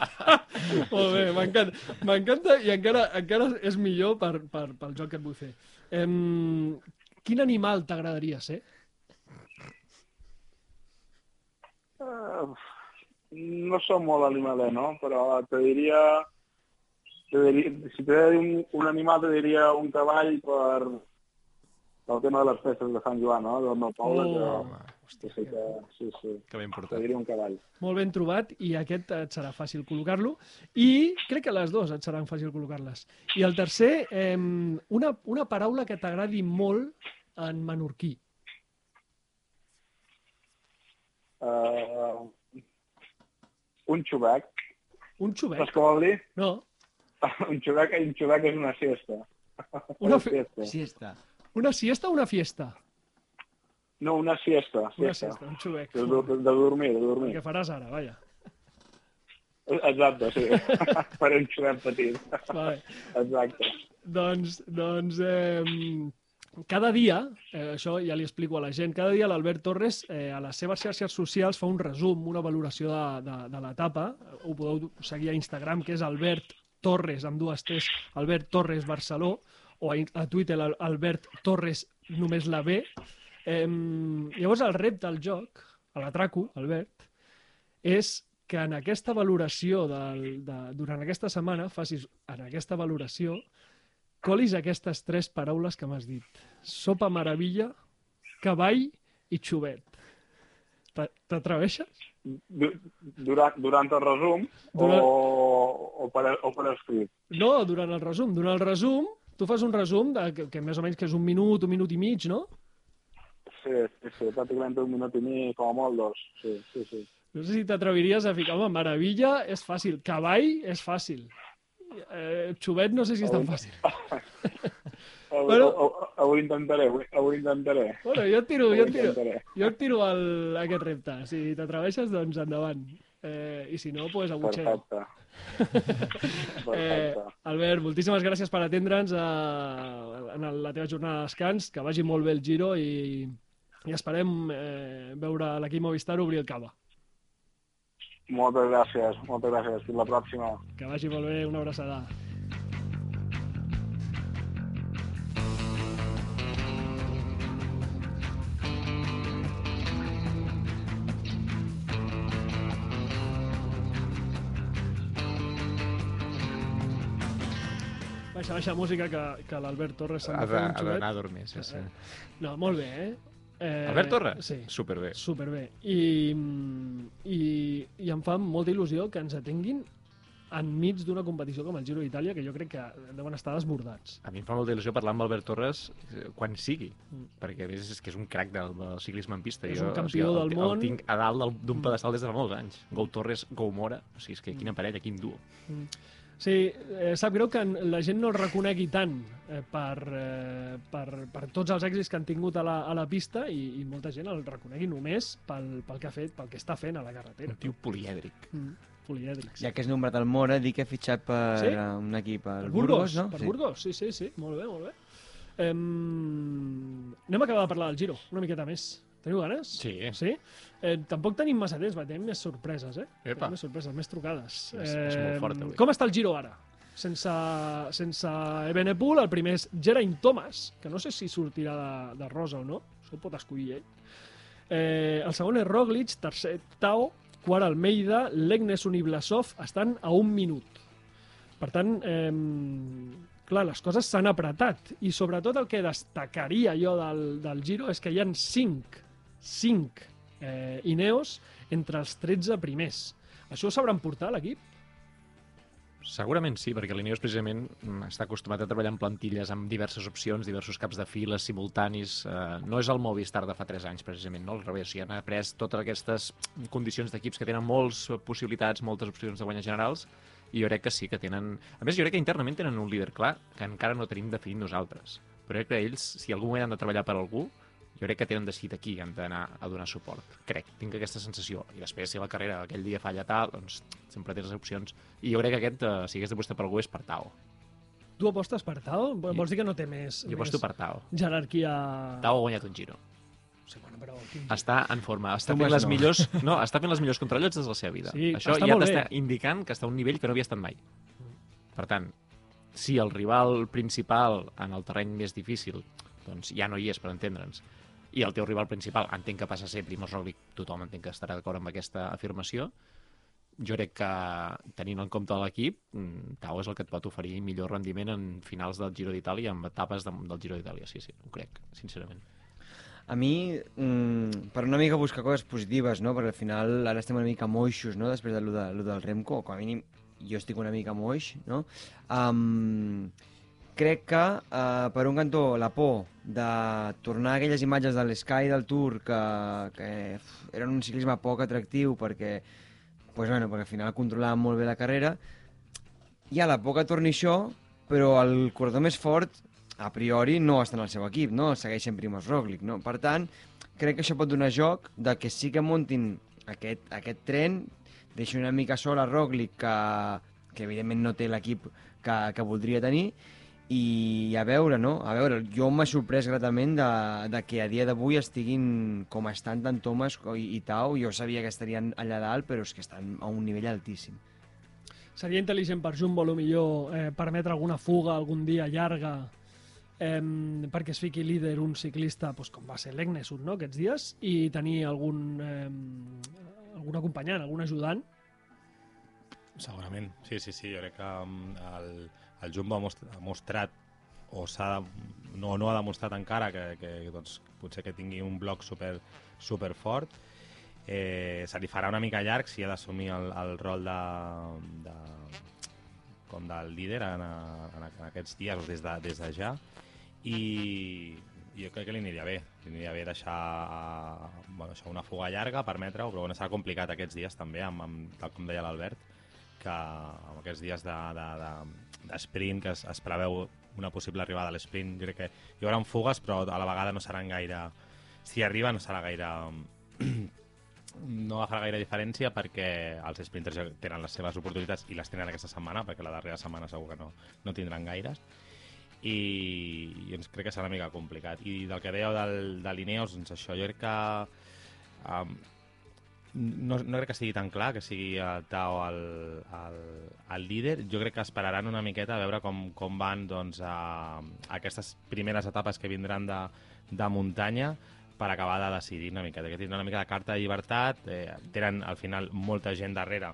Molt bé, m'encanta. M'encanta i encara, encara és millor per, per, pel joc que et vull fer. Em, quin animal t'agradaria ser? Uh, no som molt animaler, no? Però te diria... Te diria si t'he de dir un, un animal, te diria un cavall per pel tema de les festes de Sant Joan, no? Del meu poble, Oh, que, que sí que... Sí, sí. Que ben Te portat. diria un cavall. Molt ben trobat i aquest et serà fàcil col·locar-lo i crec que les dues et seran fàcil col·locar-les. I el tercer, eh, una, una paraula que t'agradi molt en menorquí. Uh, un xubec. Un Saps xubec? què vol dir? No, un xubec, un xubec és una siesta. Una fe- siesta. Siesta. una siesta o una fiesta? No, una siesta. Una siesta. siesta, un xubec. De, de, de dormir, de El dormir. que faràs ara, vaja. Exacte, sí. per un xubec petit. Vale. Exacte. Doncs, doncs eh, cada dia, eh, això ja li explico a la gent, cada dia l'Albert Torres eh, a les seves xarxes socials fa un resum, una valoració de, de, de l'etapa. Ho podeu seguir a Instagram, que és Albert Torres, amb dues T's, Albert Torres Barceló, o a, a Twitter, Al- Albert Torres, només la B. Eh, llavors, el repte del joc, a l'atraco, Albert, és que en aquesta valoració del, de, durant aquesta setmana facis en aquesta valoració colis aquestes tres paraules que m'has dit. Sopa meravella, cavall i xuvet. T- T'atreveixes? Du- Durant, durant el resum Durant- o, o, per, o per escrit? No, durant el resum. Durant el resum, tu fas un resum de, que, que més o menys que és un minut, un minut i mig, no? Sí, sí, sí, pràcticament un minut i mig, com a molt dos. Sí, sí, sí. No sé si t'atreviries a ficar, home, meravella és fàcil, cavall és fàcil. Eh, xuvet no sé si és tan fàcil. Avui, Bueno. avui intentaré, avui, avui intentaré. Bueno, jo et tiro, jo et tiro, Intentaré. jo et tiro el, aquest repte. Si t'atreveixes, doncs endavant. Eh, I si no, doncs pues, a Butxeo. Perfecte. Eh. Albert, moltíssimes gràcies per atendre'ns eh, en la teva jornada de descans, que vagi molt bé el Giro i, i esperem eh, veure l'equip Movistar obrir el cava. Moltes gràcies, moltes gràcies. Fins la pròxima. Que vagi molt bé, una abraçada. Baixa, baixa música, que, que l'Albert Torres se'n fer un de- ha xulet. d'anar a dormir, sí, sí. No, molt bé, eh? Eh Albert Torres? Sí. Superbé. Superbé. I, i, I em fa molta il·lusió que ens atenguin enmig d'una competició com el Giro d'Itàlia, que jo crec que deuen estar desbordats. A mi em fa molta il·lusió parlar amb Albert Torres eh, quan sigui, Mm. perquè a més és que és un crac del, del ciclisme en pista. És Jo, un campió el, del món. El tinc a dalt d'un pedestal des de fa molts anys. Gou Torres, Gou Mora, o sigui, és que Mm. quina parella, quin duo. Sí, eh, sap greu que la gent no el reconegui tant eh, per, eh, per, per tots els èxits que han tingut a la, a la pista i, i molta gent el reconegui només pel, pel que ha fet, pel que està fent a la carretera. Un tio polièdric. Mm, polièdrics. Ja que has nombrat el Mora, dic que ha fitxat per Sí? sí? un equip, el Per Burgos, no? Per sí. Burgos, sí, sí, sí. Molt bé, molt bé. Um, anem a acabar de parlar del Giro, una miqueta més. Teniu ganes? Sí. Sí? Eh, tampoc tenim massa temps, va, tenim més sorpreses, eh? Epa. Tenim més sorpreses, més trucades. És- és molt fort, avui. Com està el Giro ara? Sense, sense Ebenepool, el primer és Geraint Thomas, que no sé si sortirà de, de rosa o no, això ho pot escollir ell. Eh, el segon és Roglic, tercer Tao, quart Almeida, Legnes Uniblasov estan a un minut. Per tant, eh, clar, les coses s'han apretat i sobretot el que destacaria jo del, del Giro és que hi han cinc, cinc eh, Ineos entre els 13 primers. Això ho sabran portar l'equip? Segurament sí, perquè l'Ineos precisament mm, està acostumat a treballar en plantilles amb diverses opcions, diversos caps de files simultanis. Eh, no és el Movistar de fa 3 anys, precisament, no? Al revés, hi han après totes aquestes condicions d'equips que tenen moltes possibilitats, moltes opcions de guanyar generals, i jo crec que sí que tenen... A més, jo crec que internament tenen un líder clar, que encara no tenim definit nosaltres. Però crec que ells, si algun moment han de treballar per algú, jo crec que tenen decidit aquí, han d'anar a donar suport. Crec, tinc aquesta sensació. I després, si la carrera aquell dia falla tal, doncs sempre tens opcions. I jo crec que aquest, eh, si hagués d'apostar per algú, és per Tao. Tu apostes per Tao? Vols dir que no té més, Jo més aposto per Tao. jerarquia... Tao ha guanyat un giro. Sí, bueno, però... Quin... Està en forma, està fent les no. millors... No, està fent les millors contrarrelotges de la seva vida. Sí, Això està ja t'està indicant que està a un nivell que no havia estat mai. Per tant, si el rival principal en el terreny més difícil doncs ja no hi és, per entendre'ns, i el teu rival principal entenc que passa a ser Primoz Roglic, tothom entenc que estarà d'acord amb aquesta afirmació, jo crec que tenint en compte l'equip, mm, Tao és el que et pot oferir millor rendiment en finals del Giro d'Itàlia, en etapes de, del Giro d'Itàlia, sí, sí, ho crec, sincerament. A mi, mm, per una mica buscar coses positives, no? perquè al final ara estem una mica moixos, no? després de lo, de, lo del Remco, com a mínim jo estic una mica moix, no? Um, crec que, uh, per un cantó, la por de tornar aquelles imatges de l'Sky del Tour que, que eren un ciclisme poc atractiu perquè, pues, bueno, perquè al final controlaven molt bé la carrera, hi ha la por que torni això, però el corredor més fort a priori no està en el seu equip, no? Segueix sent Primoz Roglic, no? Per tant, crec que això pot donar joc de que sí que muntin aquest, aquest tren, deixi una mica sola Roglic, que, que evidentment no té l'equip que, que voldria tenir, i a veure, no? A veure, jo m'ha sorprès gratament de, de que a dia d'avui estiguin com estan tant Thomas i, i Tau. Jo sabia que estarien allà dalt, però és que estan a un nivell altíssim. Seria intel·ligent per Jumbo, millor, eh, permetre alguna fuga algun dia llarga eh, perquè es fiqui líder un ciclista doncs, com va ser l'Egnesur no, aquests dies i tenir algun, eh, algun acompanyant, algun ajudant Segurament, sí, sí, sí. Jo crec que el, el Jumbo ha, most, ha mostrat o de- no, no ha demostrat encara que, que doncs, potser que tingui un bloc super, super fort. Eh, se li farà una mica llarg si ha d'assumir el, el rol de, de, com del líder en, en, en aquests dies o des de, des de ja i jo crec que li aniria bé li aniria bé deixar, bueno, deixar una fuga llarga, permetre-ho, però bueno, serà complicat aquests dies també, amb, amb, tal com deia l'Albert que amb aquests dies de, de, de, de sprint que es, es preveu una possible arribada a l'esprint crec que hi haurà fugues però a la vegada no seran gaire si arriba no serà gaire no fer gaire diferència perquè els sprinters ja tenen les seves oportunitats i les tenen aquesta setmana, perquè la darrera setmana segur que no, no tindran gaires. I, i doncs crec que serà una mica complicat. I del que dèieu del, de l'Ineos, doncs això, jo crec que um, no, no crec que sigui tan clar que sigui el Tao el, el, el líder. Jo crec que esperaran una miqueta a veure com, com van doncs, a, a aquestes primeres etapes que vindran de, de muntanya per acabar de decidir una miqueta, que tindran una mica de carta de llibertat, eh, tenen al final molta gent darrere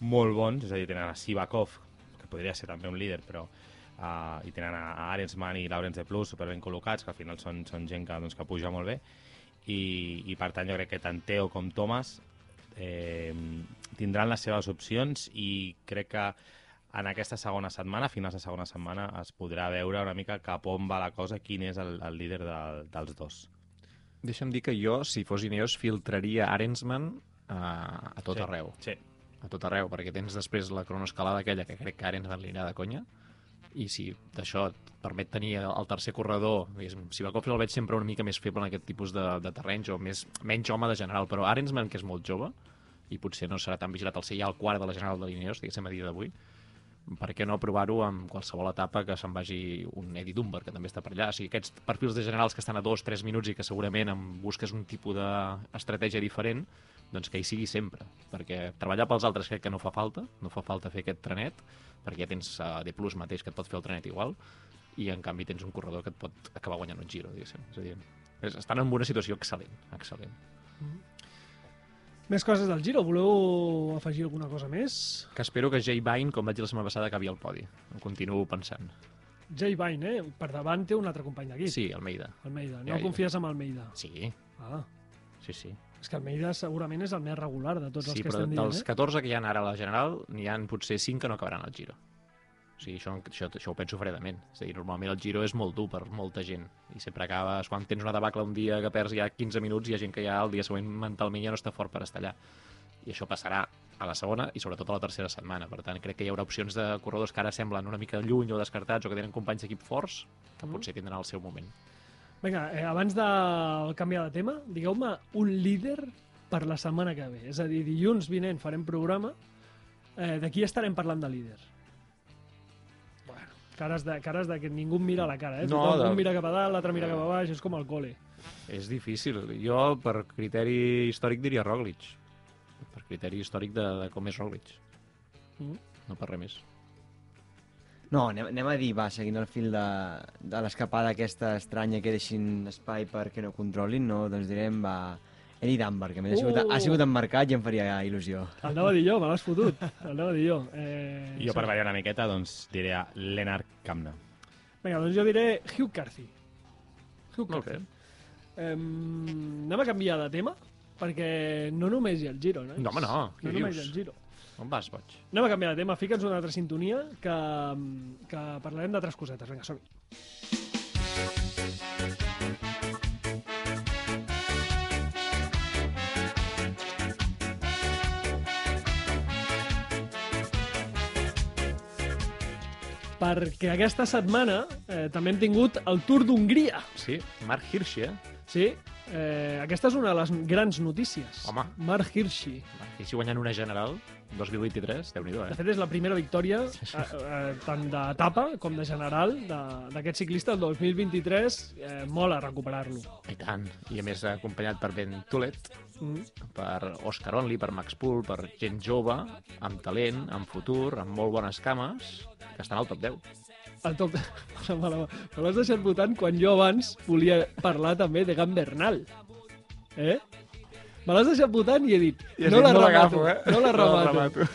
molt bons, és a dir, tenen a Sivakov, que podria ser també un líder, però uh, i tenen a, a Arensman i Laurens de Plus superben col·locats, que al final són, són gent que, doncs, que puja molt bé, i, i per tant jo crec que tant Teo com Thomas eh, tindran les seves opcions i crec que en aquesta segona setmana, a finals de segona setmana, es podrà veure una mica cap on va la cosa, quin és el, el líder de, dels dos. Deixa'm dir que jo, si fos Ineos, filtraria Arensman a, a tot sí. arreu. Sí. A tot arreu, perquè tens després la cronoescalada aquella que crec que Arensman li anirà de conya, i si d'això et permet tenir el tercer corredor, si Bakov el veig sempre una mica més feble en aquest tipus de, de terrenys, o més, menys home de general, però Arensman, que és molt jove, i potser no serà tan vigilat al ser ja el quart de la general de l'Ineos, diguéssim, a dia d'avui, per què no provar-ho amb qualsevol etapa que se'n vagi un Eddie Dunbar, que també està per allà. O sigui, aquests perfils de generals que estan a dos, tres minuts i que segurament en busques un tipus d'estratègia diferent, doncs que hi sigui sempre. Perquè treballar pels altres crec que no fa falta, no fa falta fer aquest trenet, perquè ja tens uh, de plus mateix que et pot fer el trenet igual, i en canvi tens un corredor que et pot acabar guanyant un giro, diguéssim. És a dir, és, estan en una situació excel·lent, excel·lent. Més coses del Giro. Voleu afegir alguna cosa més? Que espero que Jay Vine, com vaig dir la setmana passada, acabi al podi. Ho continuo pensant. Jay Vine, eh? Per davant té un altre company d'aquí. Sí, Almeida. Almeida. No ja. confies en Almeida. Sí, Ah, sí, sí. És que Almeida segurament és el més regular de tots sí, els que però estem dient, dels eh? 14 que hi ha ara a la General, n'hi han potser 5 que no acabaran al Giro. O sigui, això, això, això ho penso fredament. És a dir, normalment el Giro és molt dur per molta gent. I sempre acabes, quan tens una debacle un dia que perds ja 15 minuts, hi ha gent que ja el dia següent mentalment ja no està fort per estar allà. I això passarà a la segona i sobretot a la tercera setmana. Per tant, crec que hi haurà opcions de corredors que ara semblen una mica lluny o descartats o que tenen companys d'equip forts que Mm. potser tindran el seu moment. Vinga, eh, abans de canviar de tema, digueu-me un líder per la setmana que ve. És a dir, dilluns vinent farem programa. Eh, de qui estarem parlant de líder? Bueno, cares de, cares de que ningú mira la cara, eh? No, Tothom, de- Un mira cap a dalt, l'altre mira cap a baix, és com al col·le. És difícil. Jo, per criteri històric, diria Roglic. Per criteri històric de, de com és Roglic. Mm. No per res més. No, anem, anem a dir, va, seguint el fil de, de l'escapada aquesta estranya que deixin espai perquè no controlin, no? Doncs direm, va, Eni Dunbar, que a més ha, sigut, Uh! ha sigut emmarcat i em faria il·lusió. El anava a dir jo, me l'has fotut. El anava a dir jo. Eh, I jo per variar una miqueta, doncs diré a Lennart Kamna. Vinga, doncs jo diré Hugh Carthy. Hugh Carthy. Eh, anem a canviar de tema, perquè no només hi ha el Giro, no? No, home, no. No només hi ha dius? el Giro. On vas, boig? Anem a canviar de tema, fica'ns una altra sintonia que, que parlarem d'altres cosetes. Vinga, som -hi. Perquè aquesta setmana eh, també hem tingut el Tour d'Hongria. Sí, Marc Hirschi, eh? Sí, eh, aquesta és una de les grans notícies. Home. Marc Hirschi. Hirschi guanyant una general 2023, déu nhi De eh? fet, és la primera victòria eh, eh, tant d'etapa com de general de- d'aquest ciclista el 2023. Eh, mola recuperar-lo. I tant. I a més acompanyat per Ben Tulet, Mm. per Oscar Only, per Max Pool, per gent jove, amb talent, amb futur, amb molt bones cames, que estan al top 10. El top... Me l'ha- me l'has deixat votant quan jo abans volia parlar també de Gan Bernal. Eh? Me l'has deixat votant i he dit, I has no la "No remato, eh? no la No la remato.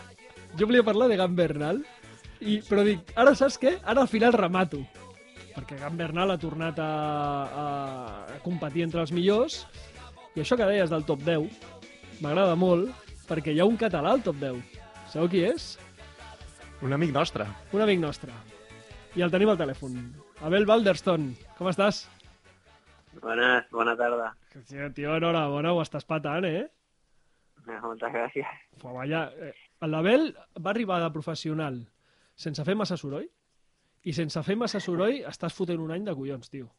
Jo volia parlar de Gan Bernal, i, però dic, ara saps què? Ara al final remato. Perquè Gan Bernal ha tornat a, a, a competir entre els millors, i això que deies del top 10 m'agrada molt, perquè hi ha un català al top 10. Sabeu qui és? Un amic nostre. Un amic nostre. I el tenim al telèfon. Abel Balderston, com estàs? Bones, bona tarda. Tio, tio, enhorabona, ho estàs patant, eh? Moltes gràcies. Fua, vaya, eh, l'Abel va arribar de professional sense fer massa soroll i sense fer massa soroll estàs fotent un any de collons, tio.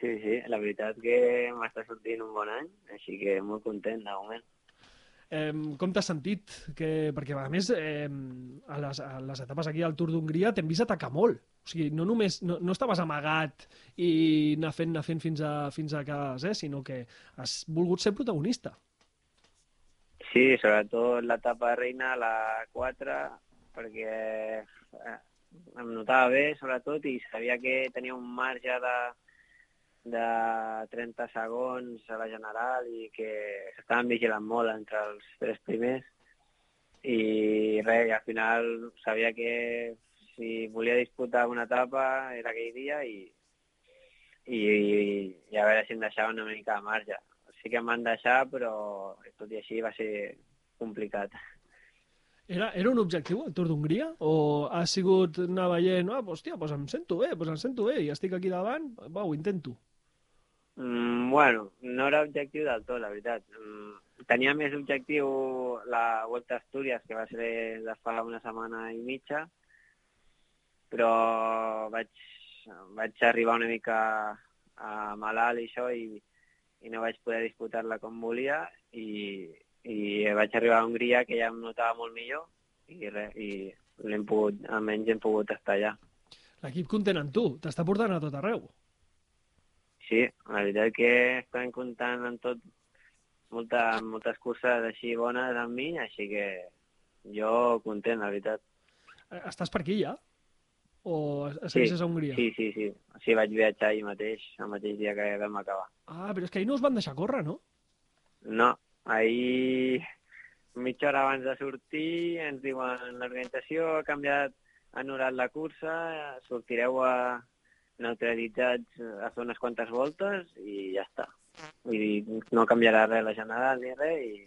Sí, sí, la veritat que m'està sortint un bon any, així que molt content de moment. Eh, com t'has sentit? Que, perquè, a més, eh, a, les, a les etapes aquí al Tour d'Hongria t'hem vist atacar molt. O sigui, no només no, no estaves amagat i anar fent, anar fent fins a, fins a cas, eh, sinó que has volgut ser protagonista. Sí, sobretot l'etapa reina, la 4, perquè eh, em notava bé, sobretot, i sabia que tenia un marge de, de 30 segons a la general i que s'estaven vigilant molt entre els tres primers i res, i al final sabia que si volia disputar una etapa era aquell dia i, i, i a veure si em deixaven una mica de marge. Sí que em van deixar, però tot i així va ser complicat. Era, era un objectiu el Tour d'Hongria? O ha sigut anar veient, ah, hòstia, doncs em sento bé, doncs em sento bé, i estic aquí davant, va, ho intento. Mm, bueno, no era objectiu del tot, la veritat. Mm, tenia més objectiu la Volta a Astúries, que va ser de fa una setmana i mitja, però vaig, vaig arribar una mica a malalt i això i, i no vaig poder disputar-la com volia i, i vaig arribar a Hongria que ja em notava molt millor i, res, i l'hem pogut, almenys hem pogut estar allà. L'equip content amb tu, t'està portant a tot arreu. Sí, la veritat que estan comptant amb tot, molta, moltes curses així bones amb mi, així que jo content, la veritat. Estàs per aquí ja? O segueixes a Hongria? Sí, sí, sí. Sí, vaig viatjar ahir mateix, el mateix dia que vam acabar. Ah, però és que ahir no us van deixar córrer, no? No, ahir mitja hora abans de sortir ens diuen l'organització ha canviat, ha anul·lat la cursa, sortireu a neutralitzats a fer unes quantes voltes i ja està. Vull dir, no canviarà res la general ni res i,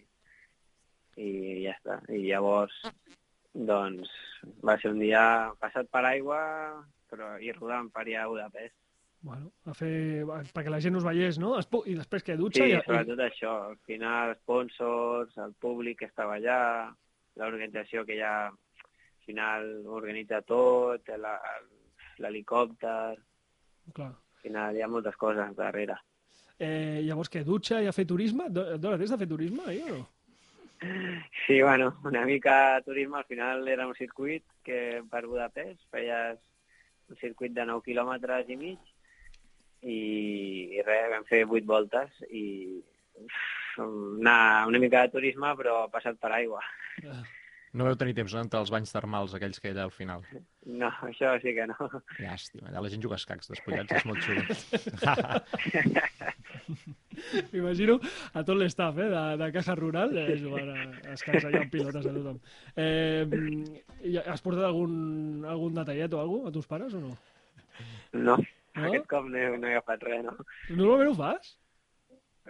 i ja està. I llavors, doncs, va ser un dia passat per aigua però i rodant per allà a Budapest. Bueno, a fer... perquè la gent us veiés, no? I després que dutxa Sí, i... sobretot això. Al final, sponsors, el públic que estava allà, l'organització que ja al final organitza tot, la- l'helicòpter, Clar. al final hi ha moltes coses darrere. Eh, llavors, què, dutxa i a fer turisme? Do- Dora, tens de fer turisme, ahir o no? Sí, bueno, una mica turisme, al final era un circuit que per Budapest feies un circuit de 9 quilòmetres i mig i, i res, vam fer 8 voltes i uf, anar una mica de turisme però passat per aigua. No vau tenir temps no, entre els banys termals aquells que hi ha al final. No, això sí que no. Llàstima, allà la gent juga a escacs despullats, és molt xulo. M'imagino a tot l'estaf eh, de, de Caja Rural eh, jugant a, a escacs allà amb pilotes a tothom. Eh, has portat algun, algun detallet o alguna a tus pares o no? No, No? aquest cop no, he- no he agafat res, no. Normalment ho fas?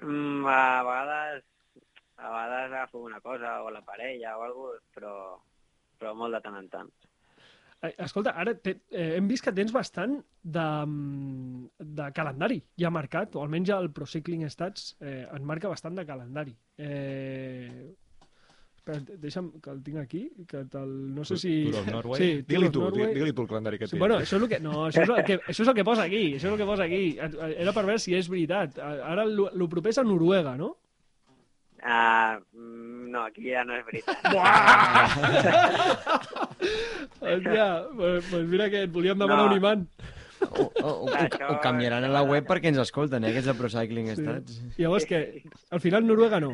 Mm, a vegades a vegades agafo una cosa o la parella o alguna cosa, però, però molt de tant en tant. Eh, Escolta, ara te, eh, hem vist que tens bastant de, mm, de calendari ja marcat, o almenys el Pro Cycling Stats eh, en marca bastant de calendari. Eh, espera, deixa'm que el tinc aquí, que te'l, no sé si... Tour of Norway? Sí, Digue-li tu, Norway. digue-li tu el calendari que Sí, tens. bueno, això és el que, no, això és el que, això és el que posa aquí, això és el que posa aquí. Era per veure si és veritat. Ara el, el proper és a Noruega, no? Ah, mm, no, aquí ja no és veritat. Hòstia, pues, pues mira que et volíem demanar No. un imant. O, o, o, Això- ho canviaran a la web perquè ens escolten, eh, aquests de Pro Cycling Stats. Llavors que, al final Noruega no.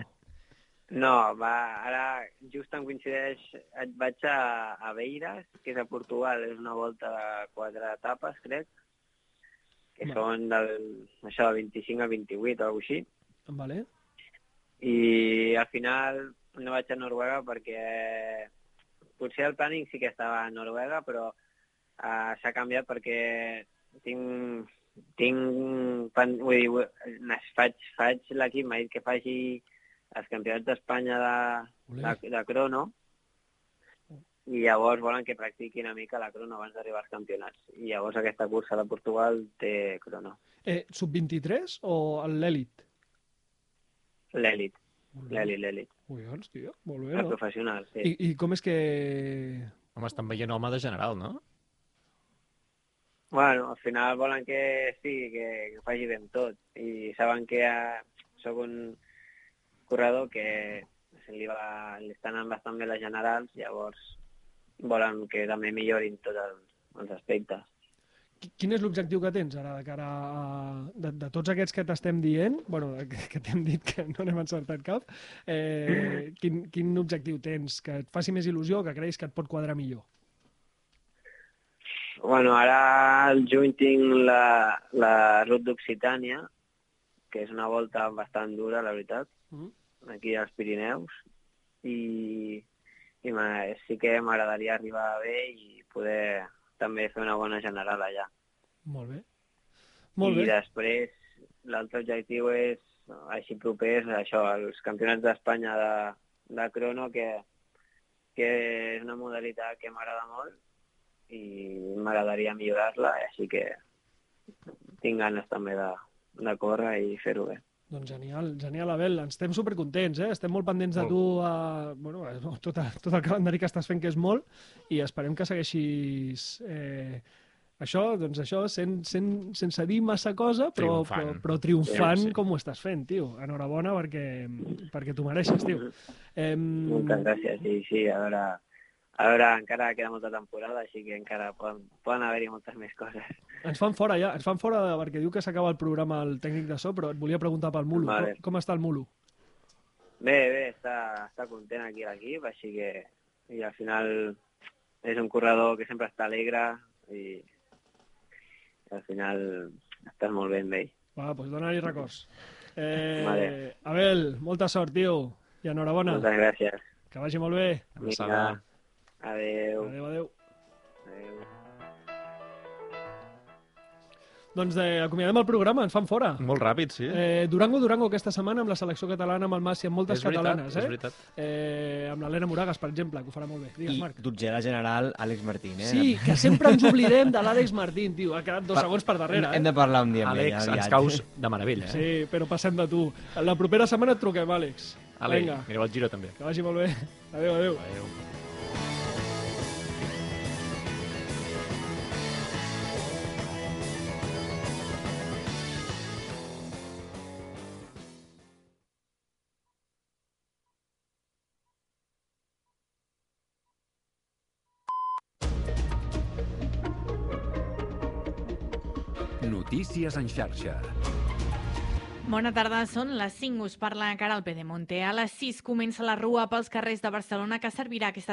No, va, ara just em coincideix, et vaig a, a Beiras, que és a Portugal, és una volta de quatre etapes, crec, que Va. són del, això, del 25 al 28 o alguna així. Vale. I al final no vaig a Noruega perquè potser el planning sí que estava a Noruega, però uh, s'ha canviat perquè tinc, tinc vull dir, faig, faig l'equip, m'ha dit que faci els campionats d'Espanya de, de, de crono i llavors volen que practiqui una mica la crono abans d'arribar als campionats. I llavors aquesta cursa de Portugal té crono. Eh, Sub-23 o l'èlit? L'èlit, l'èlit, l'èlit. Ui, hòstia, molt bé, El no? professional, sí. I, I com és que... Home, estan veient home de general, no? Bueno, al final volen que sí, que, que faci ben tot. I saben que eh, sóc un corredor que se li, va, li estan anant bastant bé les generals, llavors volen que també millorin tots els, els aspectes. Qui- Quin és l'objectiu que tens ara de cara a... De, de tots aquests que t'estem dient, bueno, que, que t'hem dit que no n'hem encertat cap, eh, quin, quin objectiu tens? Que et faci més il·lusió o que creus que et pot quadrar millor? Bueno, ara al juny tinc la, la Ruta d'Occitània, que és una volta bastant dura, la veritat, Mhm. aquí als Pirineus, i, i sí que m'agradaria arribar bé i poder també fer una bona general allà. Molt bé. Molt I bé. després l'altre objectiu és, així propers, això, els campionats d'Espanya de, de crono, que, que és una modalitat que m'agrada molt i m'agradaria millorar-la, així que tinc ganes també de, de córrer i fer-ho bé. Doncs genial, genial, Abel. Ens estem supercontents, eh? Estem molt pendents de Molt. tu, a, bueno, a, tot, a, tot el calendari que estàs fent, que és molt, i esperem que segueixis eh, això, doncs això, sen, sen, sense dir massa cosa, però, però, Triomfant. però triomfant Sí, sí. com ho estàs fent, tio. Enhorabona perquè, perquè t'ho mereixes, tio. Eh, Moltes gràcies, i sí, a veure, a veure, encara queda molta temporada, així que encara poden, poden haver-hi moltes més coses. Ens fan fora ja, ens fan fora perquè diu que s'acaba el programa el tècnic de so, però et volia preguntar pel Mulo. Vale. Com, com està el Mulo? Bé, bé, està, està content aquí l'equip, així que i al final és un corredor que sempre està alegre i, i al final estàs molt bé amb ell. Va, doncs dona-li records. Eh, Vale. Abel, molta sort, tio, i enhorabona. Moltes gràcies. Que vagi molt bé. Abraçada. Adéu. Adéu, adéu. Adéu. Doncs eh, acomiadem el programa, ens fan fora. Molt ràpid, sí. Eh, Durango, Durango aquesta setmana amb la selecció catalana, amb el Massi, amb moltes és veritat, catalanes, és eh? veritat. eh? Amb l'Helena Moragas, per exemple, que ho farà molt bé. Digues, I Marc. dotzena general, Àlex Martín, eh? Sí, que sempre ens oblidem de l'Àlex Martín, tio. Ha quedat dos Pa- segons per darrere, Hem eh? de parlar un dia amb ell, Àlex, ens caus de meravella, eh? Sí, però passem de tu. La propera setmana et truquem, Àlex. Ale, Vinga, mireu el giro també. que vagi molt bé. Adéu, adéu. Adéu. Notícies en xarxa. Bona tarda, són les 5, us parla encara el Pedemonte. A les 6 comença la rua pels carrers de Barcelona que servirà aquesta